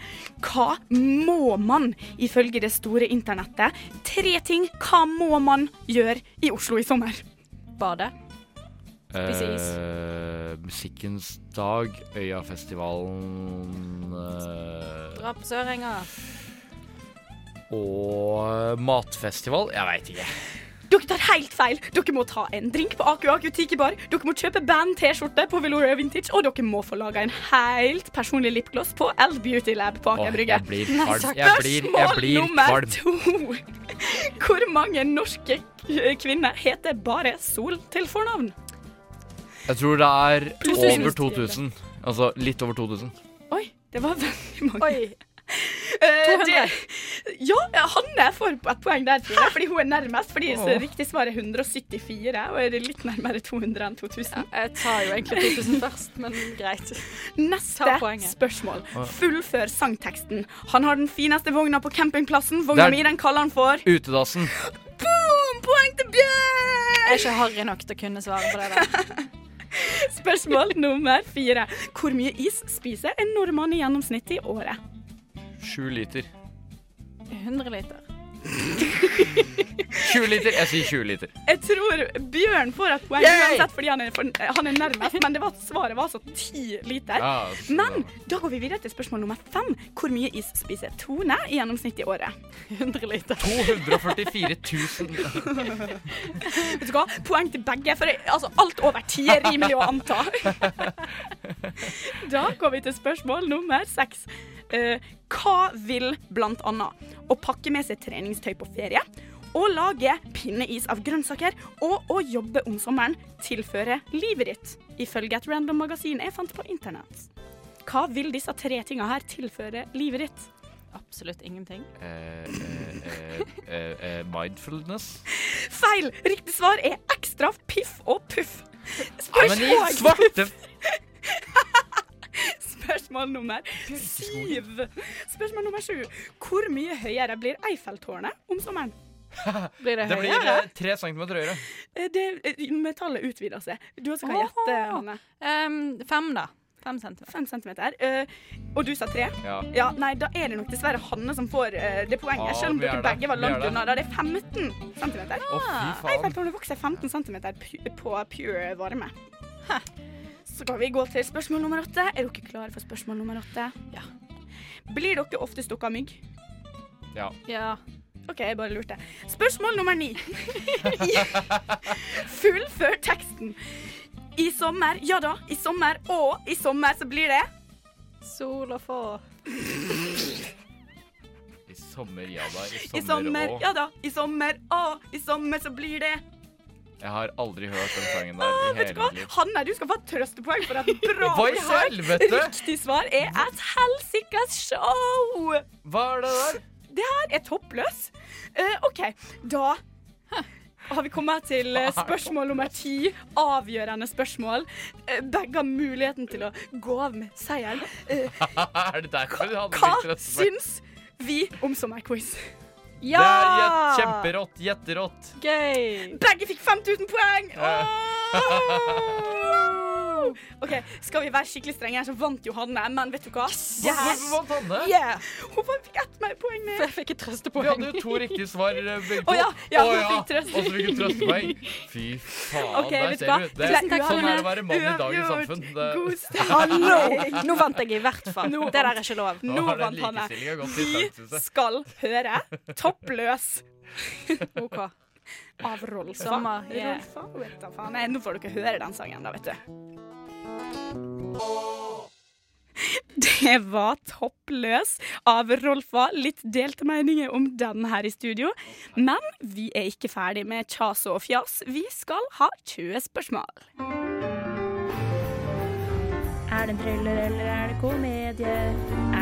Hva må man ifølge det store internettet? Tre ting hva må man gjøre i Oslo i sommer? Bade. Spise is. Eh, musikkens dag, Øyafestivalen eh, Dra på Sørenga. og matfestival. Jeg veit ikke. Dere tar helt feil. Dere må ta en drink på Aku Aku Tiki Bar. Dere må kjøpe band-T-skjorte på Veloria Vintage, og dere må få laga en helt personlig lipgloss på L Beauty Lab på Aker Brygge. jeg blir kvalm. Jeg blir- jeg Spørsmål nummer to. Hvor mange norske kvinner heter bare Sol til fornavn? Jeg tror det er Pluss over minus 2000. Altså litt over 2000. Oi, det var veldig mange. Oi. Uh, 200. det- ja, Hanne får et poeng der, Trine, fordi hun er nærmest. Fordi så riktig svar er 174, og er det litt nærmere 200 enn 2000. Jeg tar jo egentlig 2000 først, men greit. Neste spørsmål. Fullfør sangteksten. Han har den fineste vogna på campingplassen. Vogna er- mi den kaller han for Utedassen. Boom! Poeng til Bjørn! Jeg er ikke harry nok til å kunne svare på det der. Spørsmål nummer fire. Hvor mye is spiser en nordmann i gjennomsnitt i året? Sju liter. 100 liter. 20 liter. Jeg sier 20 liter. Jeg tror Bjørn får et poeng Yay! uansett fordi han er, for, han er nærmest, men det var, svaret var altså 10 liter. Ja, men da går vi videre til spørsmål nummer fem. Hvor mye is spiser Tone i gjennomsnitt i året? 100 liter. 244 000. Vet du hva? Poeng til begge, for altså, alt over ti er rimelig å anta. Da går vi til spørsmål nummer seks. Eh, hva vil annet å pakke med seg treningstøy på ferie, å lage pinneis av grønnsaker og å jobbe om sommeren tilføre livet ditt, ifølge et random magasin jeg fant på internett? Hva vil disse tre tinga her tilføre livet ditt? Absolutt ingenting. Eh, eh, eh, eh, eh, mindfulness. Feil! Riktig svar er ekstra piff og puff. Ja, men i svarte Spørsmål nummer syv. Spørsmål nummer sju. Hvor mye høyere blir Eiffeltårnet om sommeren? Blir det Det blir høyere? tre centimeter høyere. Eh, Det, eh, metallet utvider seg. Du også kan gjette, Hanne. Um, fem, da. Fem centimeter. Fem centimeter. Uh, og du sa tre? Ja. Nei, da er det nok dessverre Hanne som får uh, det poenget, selv om er dere begge var langt unna. Da er 15 centimeter. Ja. Oh. Eiffeltårnet vokser 15 centimeter på pure varme. Så kan vi gå til spørsmål nummer åtte. Er dere klare for spørsmål nummer åtte? Ja. Blir dere ofte stukket av mygg? Ja. Ja. OK, jeg bare lurte. Spørsmål nummer ni. Fullfør teksten. I sommer, ja da, i sommer og i sommer så blir det Sol og få. I sommer, ja da. I I sommer, sommer, og ja da, i sommer og i sommer så blir det Jeg har aldri hørt den sangen der i hele mitt liv. Hanne, du skal få et trøstepoeng for et bra forsøk. Riktig svar er et helsikas show. Hva er det der? Det her er toppløs. Uh, OK, da har vi kommet til eh, spørsmål nummer ti. Avgjørende spørsmål. Eh, begge har muligheten til å gå av med seieren. Uh, er det derfor du hadde hva syns vi om sommerquiz? Det er kjemperått. Gjetterått. Gøy. Begge fikk 5000 poeng! Ja. OK, skal vi være skikkelig strenge her, så vant Johanne, men vet du hva? Yes! Hvorfor vant Hanne? Yeah. Hun fikk ett poeng mer. Jeg fikk et Vi hadde jo to riktige svar eh, begge to. Å ja, ja, fikk trøst- Og så fikk hun trøstepoeng. Fy faen, okay, der ser hva? du. Det, takk, sånn er det å være mann i dagens samfunn. Det, God. Hallo! Nå vant jeg i hvert fall. Nå Det der er ikke lov. Nå Nå vant Hanne. Vi skal høre Toppløs OK. Av Rolfa. Sommer, yeah. Rolfa, vet da faen. Nei, Nå får dere høre den sangen, da, vet du. Det var Toppløs av Rolfa. Litt delte meninger om den her i studio. Men vi er ikke ferdig med kjas og fjas. Vi skal ha 20 spørsmål. Er det en thriller eller er det komedie?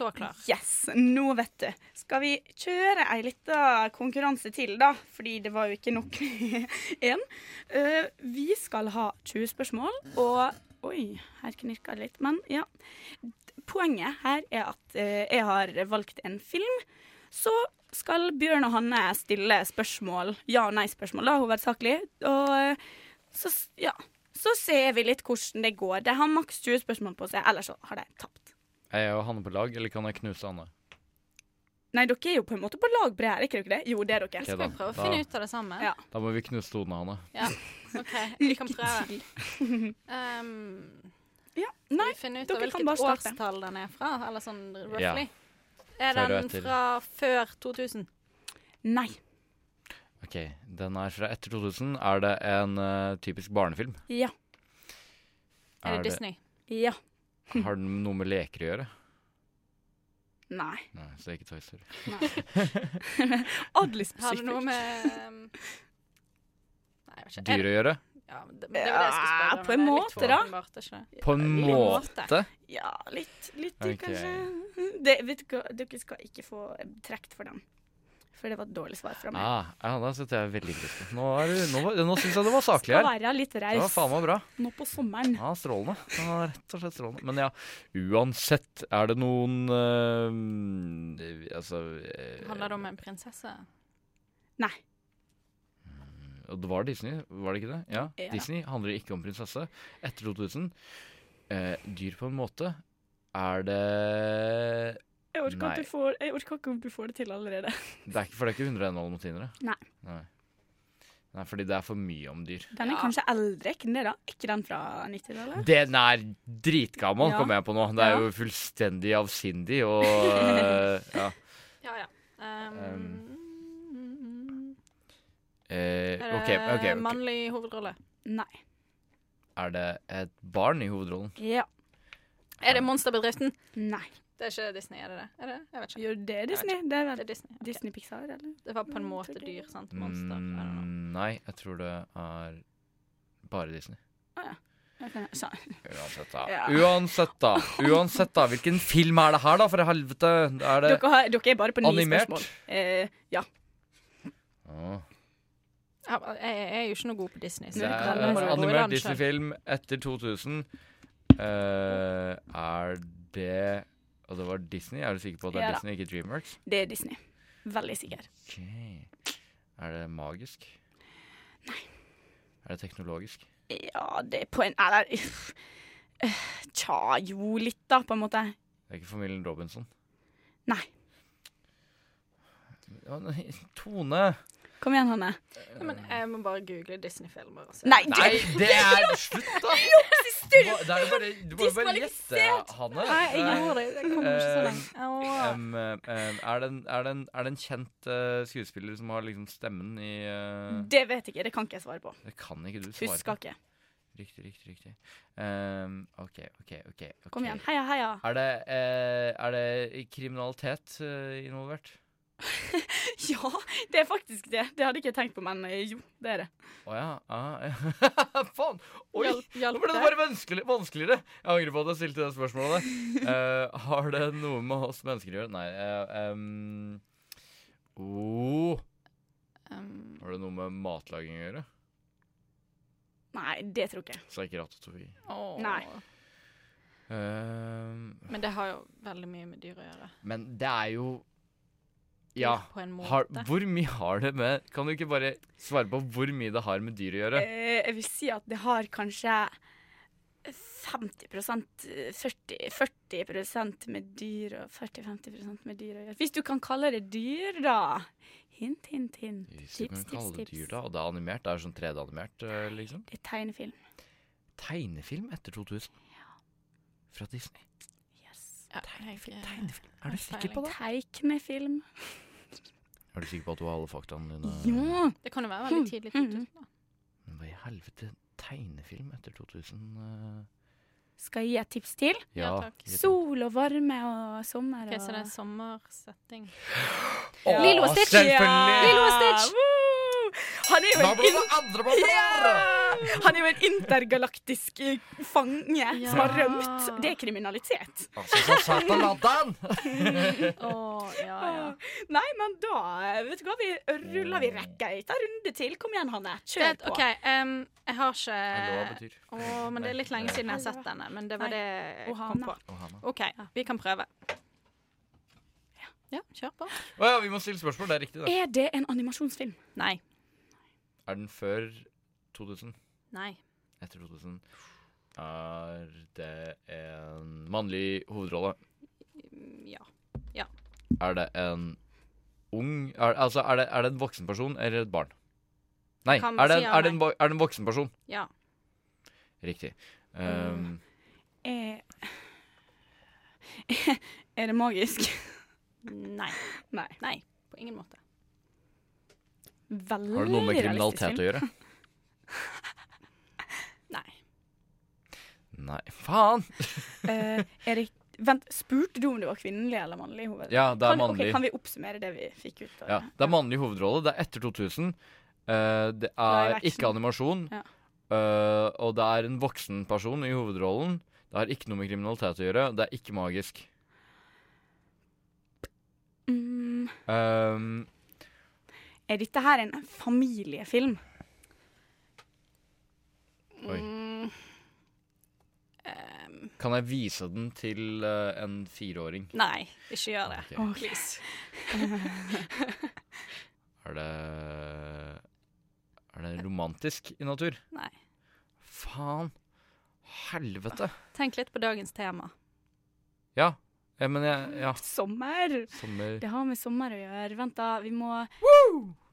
Så klar. Yes, nå vet du. Skal vi kjøre ei lita konkurranse til, da? Fordi det var jo ikke nok én. uh, vi skal ha 20 spørsmål, og Oi, her knirka det litt. Men ja. Poenget her er at uh, jeg har valgt en film. Så skal Bjørn og Hanne stille spørsmål, ja- og nei-spørsmål, da, hovedsakelig. Og eh, så, ja. Så ser vi litt hvordan det går. De har maks 20 spørsmål på seg, ellers så har de tapt. Er jeg og Hanne på lag, eller kan jeg knuse Hanne? Nei, dere er jo på en måte på lag det er ikke dere det? Jo, det er dere. Ok, Skal vi prøve å finne Da- ut av det samme? Ja. Da må vi knuse hodene, Hanne. Ja, OK. Vi kan prøve. Um, ja, skal vi finne ut av hvilket årstall den er fra? Eller sånn roughly? Ja. Er den fra før 2000? Nei. Ok, Den er fra etter 2000. Er det en uh, typisk barnefilm? Ja. Er det Disney? Ja. Har den noe med leker å gjøre? Nei. Nei, Så det er ikke Toy Story. Oddly Har det noe med um, Nei, jeg vet ikke. Dyr å gjøre? Ja, det, det var det jeg skulle spørre om. På en det måte, da. åpenbart, er ikke? På en ja, måte? Ja, litt, litt okay. kanskje. Det, vet du hva, dere skal ikke få trukket for den. For det var et dårlig svar fra meg. Ah, ja, da setter jeg veldig pris på. Nå, er nå, nå syns jeg det var saklig Skal her. være litt Det var faen meg bra. Nå på sommeren. Ja, strålende. Det var rett og slett strålende. Men ja, uansett, er det noen eh, Altså eh, Handler det om en prinsesse? Nei. Og det var Disney, var det ikke det? Ja. Ja. Disney handler ikke om prinsesse. Etter 2000. Eh, dyr på en måte. Er det Jeg orker, at du får, jeg orker ikke om du får det til allerede. Det er ikke, for det er ikke 101 dalmatinere? Nei. Nei. Nei, fordi det er for mye om dyr. Den er kanskje eldre, ikke den da? Ikke den fra 90-tallet? Den er dritgammel, Ja. kommer jeg på nå. Det er Ja. jo fullstendig avsindig og eh, Ja. Ja, ja. Um, Eh, er det okay, OK. ok. mannlig hovedrolle? Nei. Er det et barn i hovedrollen? Ja. Er det Monsterbedriften? Nei. Det er ikke Disney, er det det? Er det? Jeg vet ikke. Jo, det er Disney. Det er Det er Disney. okay. Disney Pixar, eller? Det var på en måte dyr, sant? Monster. Mm, nei, jeg tror det er bare Disney. Å ja. Jeg Uansett, da. Ja. Uansett, da. Uansett, da. Hvilken film er det her, da, for helvete? Er det Dere, har, dere er bare på ni animert? spørsmål. Eh, ja. Å. Jeg jeg er jo ikke noe god på Disney. Så Det det er en animert. Disney-film etter 2000. Eh, er det Og det var Disney? Er du sikker på at det er Ja. Disney, ikke Dreamworks? Det er Disney. Veldig sikker. Ok. Er det magisk? Nei. Er det teknologisk? Ja, det er på en Eller Tja, jo, litt, da, på en måte. Det er ikke familien Robinson? Nei. Tone! Kom igjen, Hanne. Ja, men jeg må bare google Disney-filmer. Nei, det, Nei, det er Slutt, da! Du må- Det er jo bare, du må jo bare gjette, Hanne. Nei, jeg gjorde det. Jeg kom ikke så langt. Er, det en, er, det en, er det en kjent uh, skuespiller som har liksom stemmen i uh... Det vet jeg ikke. Det kan ikke jeg svare på. Det kan ikke du svare Husker på. ikke. Riktig, riktig, riktig. Um, okay, OK. ok. ok. Kom igjen. Heia, heia. Er det, eh, er det kriminalitet involvert? Ja, det er faktisk det. Det hadde ikke jeg tenkt på, men eh, jo, det er det. Å ja. ah, ja. Faen! Oi! Hjelp- hjelp Nå ble det bare vanskelig, vanskeligere. Jeg angrer på at jeg stilte det spørsmålet. uh, har det noe med oss mennesker å gjøre? Nei. Uh, um, oh. Um, Har det noe med matlaging å gjøre? Nei, det tror jeg ikke. Så ikke ratatouille. Oh. Nei. Uh, Men det har jo veldig mye med dyr å gjøre. men det er jo Ja. På en måte. Har, hvor mye har det med Kan du ikke bare svare på hvor mye det har med dyr å gjøre? Eh, jeg vil si at det har kanskje 50% 40, 40% med dyr og 40-50% med dyr å gjøre. Hvis du kan kalle det dyr, da. Hint, hint, hint. Hvis du Tips, kan tips, kalle det dyr, da. Og det er animert. Det er sånn 3D-animert, eh, liksom. Det er tegnefilm. Tegnefilm etter 2000. Ja. Fra Disney. Yes. Tegnefilm? Er du sikker på det? Teiknefilm. Er du sikker på at du har alle faktaene dine? Ja. Det kan jo være veldig tidlig 2000. da. Men hva i helvete? Tegnefilm etter 2000? Uh... Skal jeg gi et tips til? Ja, Ja, takk. Sol og varme og sommer Ok, okay, så det er sommersetting. Åh, Lilo og Stitch! selvfølgelig! Lilo og Stitch! Han er jo en, in-! Ja! Han er jo en intergalaktisk fange fange som har rømt. Det er kriminalitet. Altså, så ladde han! Å, ja, ja. Nei, men da vet du hva, vi ruller vi rekka ei ta runde til. Kom igjen, Hanne. Kjør Det, på. OK, um, jeg har ikke Eller oh, men det er litt lenge siden jeg har sett denne. Men det var Nei. det jeg kom på. OK, vi kan prøve. Ja, kjør på. Oh, ja, vi må stille spørsmål. Det er riktig, da. Er det en animasjonsfilm? Nei. Er den før 2000? Nei. Etter 2000? Er det en mannlig hovedrolle? Ja. Ja. Er det en ung er, Altså, er det, er det en voksen person eller et barn? Nei, er det, si ja er, det en, er det en voksen person? Ja. Riktig. Um, Er, er det magisk? Nei. Nei. Nei, på ingen måte. Veldig har det noe med kriminalitet å gjøre? Nei. Nei, faen! uh, Erik, vent, spurte du om det var kvinnelig eller mannlig hovedrolle? Ja, det er kan, mannlig. mannlig. kan vi oppsummere det vi fikk ut? Ja, det er mannlig hovedrolle. Det er etter 2000. Uh, det er Nei, ikke animasjon. Ja. Uh, og det er en voksen person i hovedrollen. Det har ikke noe med kriminalitet å gjøre. Det er ikke magisk. Mm, Um, er dette her en familiefilm? oi. Mm. Em, Kan jeg vise den til uh, en fireåring? nei, ikke gjør det. Ok. Please. Er det Er det romantisk i natur? Nei. Faen. Helvete. Tenk litt på dagens tema. Ja. Ja men jeg Ja. Sommer. Sommer Det har med sommer å gjøre. Vent, da. Vi må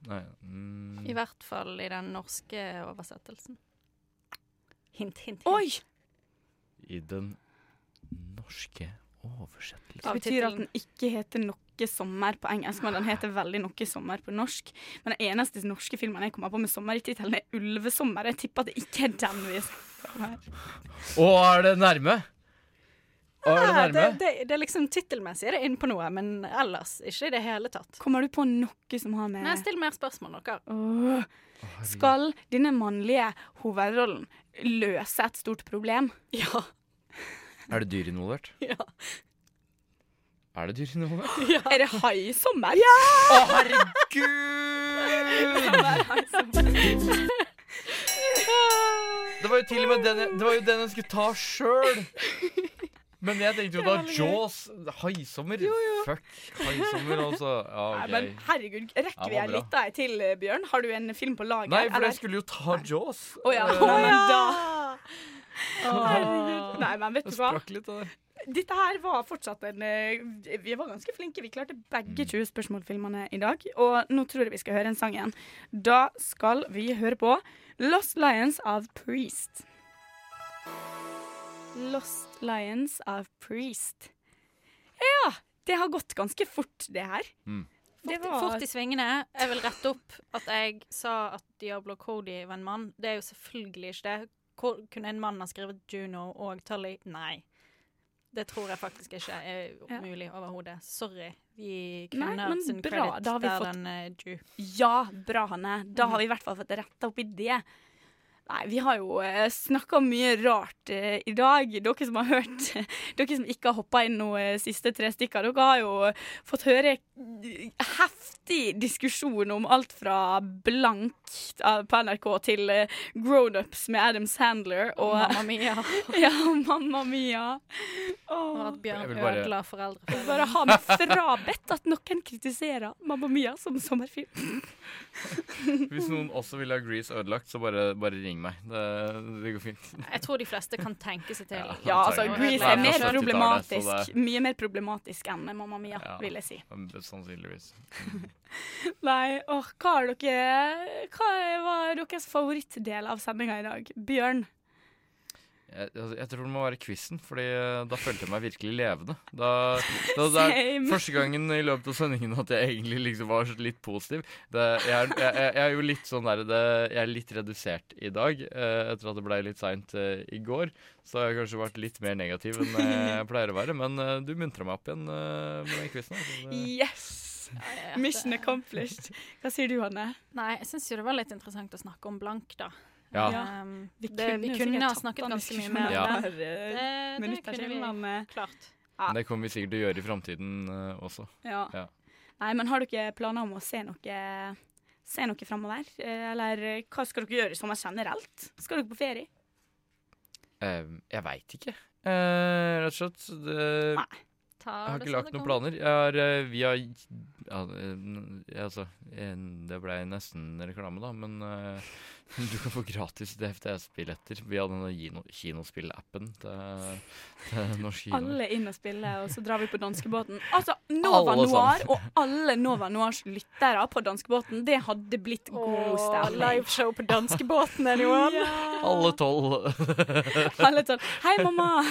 Nei. Mm. I hvert fall i den norske oversettelsen. Hint, hint, hint. Oi! I den norske oversettelsen Det betyr at den ikke heter noe sommer på engelsk, men den heter veldig noe sommer på norsk. Men den eneste norske filmen jeg kommer på med sommer i tittelen, er 'Ulvesommer'. Jeg tipper at det ikke er den vi snakker om her. Å, er det nærme? Å, er det nærme? det, det, det er liksom Tittelmessig er det inne på noe, men ellers ikke i det hele tatt. Kommer du på noe som har med Nei, Still mer spørsmål, dere. Oh. Skal denne mannlige hovedrollen løse et stort problem? Ja. Er det dyr involvert? Ja. Er det dyr involvert? Er det hai sommer? Ja! Å, herregud! Det var jo til og med den jeg, det var jo den jeg skulle ta sjøl. Men jeg tenkte jo da Jaws Haisommer. Fuck haisommer, altså. Ja, Nei, men herregud, rekker vi her litt da til, eh, Bjørn? Har du en film på lager? Nei, for eller? jeg skulle jo ta Jaws. Å ja. Oh, ja. Oh, da Åh. Herregud. Nei, men vet du hva? litt. Dette her var fortsatt en eh, Vi var ganske flinke. Vi klarte begge 20 spørsmålfilmene i dag. Og nå tror jeg vi skal høre en sang igjen. Da skal vi høre på Lost Lions av Priest. Lost Lions av Priest. Ja, det har gått ganske fort, det her. Mm. Det Fort, var fort i svingene. Jeg vil rette opp at jeg sa at Diablo Cody var en mann. Det er jo selvfølgelig ikke det. Hvor, kunne en mann ha skrevet Juno og Tully? Nei. Det tror jeg faktisk ikke er Ja. mulig overhodet. Sorry. vi Nei, kvinner men sin bra. credit Da har vi der fått- den er due. Ja, bra, Hanne. Da har vi i hvert fall fått retta opp i det. Nei, vi har jo eh, snakka mye rart eh, i dag. Dere som har hørt Dere som ikke har hoppa inn noe eh, siste tre stykker, dere har jo fått høre eh, heftig diskusjon om alt fra blank eh, på NRK til Grownups grown-ups med Adam Sandler og Mamma Mia. ja, Mamma Mia. Og at Bjørn bare- ødela foreldre. Bare ha meg frabedt at noen kritiserer Mamma Mia som sommerfilm. Hvis noen også vil ha Grease ødelagt, så bare, bare ring meg. Det, det går fint. Jeg tror de fleste kan tenke seg til. Ja, altså, Grease er mer fra 70-tallet, så problematisk. Mye mer problematisk enn Mamma Mia, Ja, vil jeg si. Sannsynligvis. Nei, åh, hva er dere Hva var deres favorittdel av sendinga i dag? Bjørn? Jeg, jeg, jeg tror det må være quizen, Fordi eh, da følte jeg meg virkelig levende. Da, da, det er første gangen i løpet av sendingen at jeg egentlig liksom var litt positiv. Det, jeg, er, jeg, jeg er jo litt sånn der det, Jeg er litt redusert i dag, eh, etter at det ble litt seint eh, i går. Så har jeg kanskje vært litt mer negativ enn jeg pleier å være. Men eh, du muntra meg opp igjen eh, med den quizen. Altså. Yes! Mission accomplished. Hva sier du, Hanne? Nei, jeg syns jo det var litt interessant å snakke om blank, da. Ja. Um, Vi det, vi kunne kunne ha snakket ganske mye mer Ja. om det. eh, Det, det kunne vi eh, klart. Ja. Det kommer vi sikkert til å gjøre i framtiden uh, også. Ja. Ja. Nei, men har dere planer om å se noe, se noe framover? Eh, Eller eh, hva skal dere gjøre i sommer generelt? Skal dere på ferie? Eh, jeg veit ikke, Uh, rett og slett. Det, Ta jeg har ikke lagt noen planer. Har, eh, vi har ja, altså, Det ble nesten reklame, da, men eh, du kan få gratis DFDS-billetter via denne kino, kinospill-appen til, til Norsk kino. Alle inn og spille, og så drar vi på danskebåten. Altså, Nova Alle Noir sammen. og alle Nova Noirs lyttere på danskebåten, det hadde blitt god stemning. liveshow på danskebåten, anyone? Alle tolv. Alle tolv. Hei, mamma!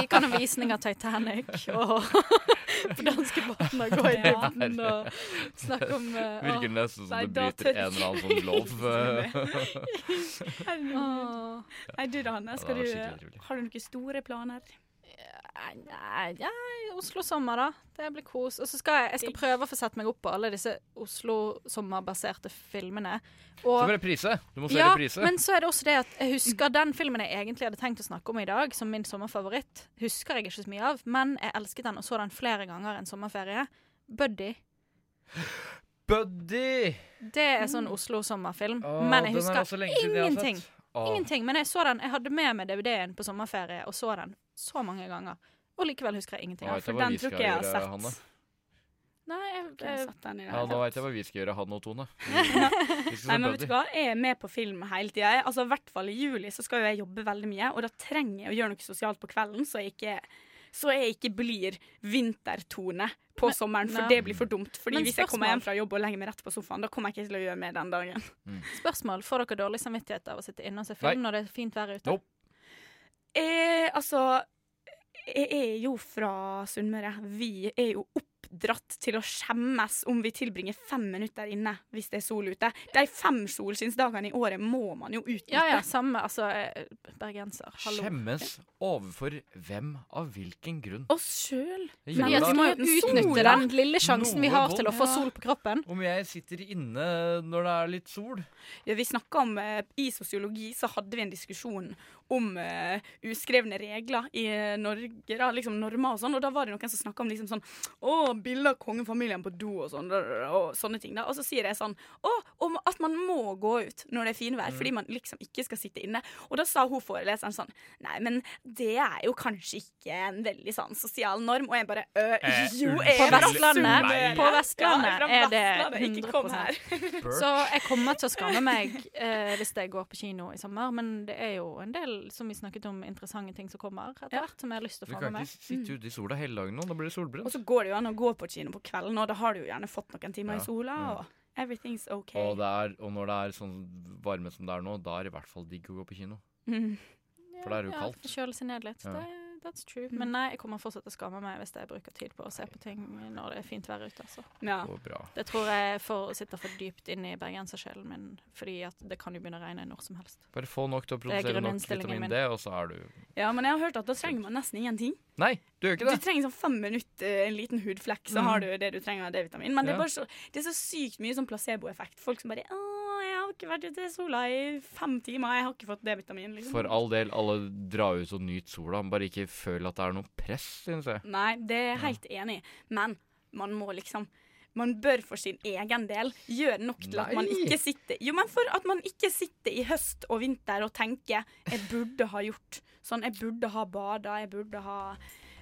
Vi kan ha visning av Titanic og på danskebåten og gå i dybden og snakke om uh, Virker nesten som Nei, du da bryter en eller annen sånn lov. Herregud. Nei, du da, Hanne. Skal du, har du noen store planer? Nei, ja, Oslo-sommer, da. Det blir kos. Og så skal jeg, jeg skal prøve å få sett meg opp på alle disse Oslo-sommerbaserte filmene. Og, Så reprise. Du må se ja, reprise. men så er det også det at jeg husker den filmen jeg egentlig hadde tenkt å snakke om i dag, som min sommerfavoritt. Husker jeg ikke så mye av, men jeg elsket den og så den flere ganger en sommerferie. Buddy. Buddy! Det er sånn Oslo-sommerfilm. Åh, men jeg er husker ingenting. jeg. Ingenting. Men jeg så den. Jeg hadde med meg DVD-en på sommerferie og så den så mange ganger. Og likevel husker jeg ingenting. Ja, for den tror ikke jeg har sett. Hanne. Nei, jeg, jeg jeg, sett den i det Ja, nå veit jeg hva vi skal gjøre, han og Tone. Nei, men vet du hva? Jeg er med på film hele tida. Altså, I hvert fall i juli så skal jo jeg jobbe veldig mye, og da trenger jeg å gjøre noe sosialt på kvelden, så jeg ikke, så jeg ikke blir vintertone på sommeren, for nei. det blir for dumt. Fordi Men hvis jeg kommer hjem fra jobb og legger meg rett på sofaen, da kommer jeg ikke til å gjøre mer den dagen. spørsmål. Får dere dårlig samvittighet av å sitte inne og se Nei. film når det er fint vær ute? Eh, altså Jeg er jo fra Sunnmøre. Vi er jo oppdratt til å skjemmes om vi tilbringer fem minutter inne hvis det er sol ute. De fem solskinnsdagene i året må man jo utnytte. Ja, ja, samme. Altså, eh, bergenser. Hallo. Skjemmes overfor hvem av hvilken grunn? Oss sjøl. Da vi må jo utnytte den lille sjansen vi har til å få sol på kroppen. Om jeg sitter inne når det er litt sol? Ja, vi snakka om eh, I sosiologi så hadde vi en diskusjon om uh, uskrevne regler i eh, Norge, da, liksom normer og sånn, og da var det noen som snakka om liksom sånn Å, bilde av kongefamilien på do og sånn, og sånne ting. da, Og så sier jeg sånn Å, om at man må gå ut når det er finvær, Mm. fordi man liksom ikke skal sitte inne. Og da sa hun foreleseren sånn Nei, men det er jo kanskje ikke en veldig sånn sosial norm. Og jeg bare øh, Jo, jeg er fra Vestlandet, på Vestlandet ja, er det Vestlandet, Ikke kom 100%. her. Så jeg kommer til å skamme meg eh, hvis jeg går på kino i sommer, men det er jo en del, som vi snakket om, interessante ting som kommer etter hvert, som jeg har lyst til å få med. Du kan ikke sitte ute i sola hele dagen nå, da blir det solbrent. Og så går det jo an å gå på kino på kvelden, og da har du jo gjerne fått noen timer Ja, i sola, ja. og everything's OK. Og, det er, og når det er sånn varme som det er nå, da er det i hvert fall digg å gå på kino. Mm. For da er det jo Ja, kaldt. Kjøle seg ned litt. Ja. Det, that's true. Men nei, jeg kommer fortsatt til å skamme meg hvis jeg bruker tid på å se på ting når det er fint vær ute. Altså. Ja. Det tror jeg for, sitter for dypt inn i bergensersjelen min, fordi at det kan jo begynne å regne når som helst. Bare få nok til å er produsere nok vitamin min. D, og så er du Ja, men jeg har hørt at da trenger man nesten ingenting. Nei, du gjør ikke Du trenger sånn fem minutter, en liten hudflekk, så Mm. har du det du trenger av D-vitamin. Men det, er bare så, det er så sykt mye sånn placeboeffekt. Folk som bare Å, jeg har ikke vært ute i sola i fem timer, jeg har ikke fått D-vitamin. Liksom. For all del, alle drar ut og nyter sola, bare ikke føl at det er noe press, synes jeg. Nei, det er jeg helt enig i. Men man må liksom man bør for sin egen del gjøre nok til at man ikke sitter Jo, men for at man ikke sitter i høst og vinter og tenker 'jeg burde ha gjort sånn', 'jeg burde ha bada', 'jeg burde ha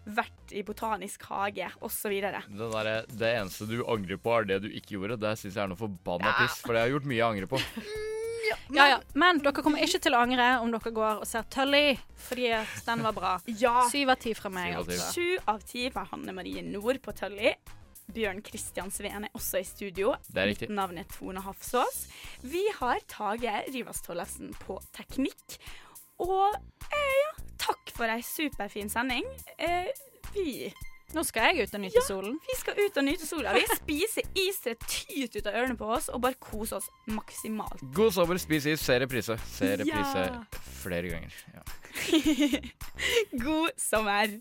vært i botanisk hage', osv. Det, eneste du angrer på, er det du ikke gjorde. Det syns jeg er noe forbanna Ja. piss, for det har jeg gjort mye jeg angrer på. Ja, ja. Men dere kommer ikke til å angre om dere går og ser Tully, fordi den var bra. ja. Syv av ti fra meg. Altså. Sju av ti fra Hanne Marie Nord på Tully. Bjørn Kristian Sveen er også i studio. Det er riktig. Mitt navn er Tone Hafsås. Vi har Tage Rivas Tollefsen på teknikk. Og eh, ja, takk for ei superfin sending. Eh, vi Nå skal jeg ut og nyte ja, solen. Vi skal ut og nyte sola. Vi spiser is det tyt ut av ørene på oss og bare koser oss maksimalt. God sommer, spis is, se reprise. Se reprise ja. flere ganger. Ja. God sommer.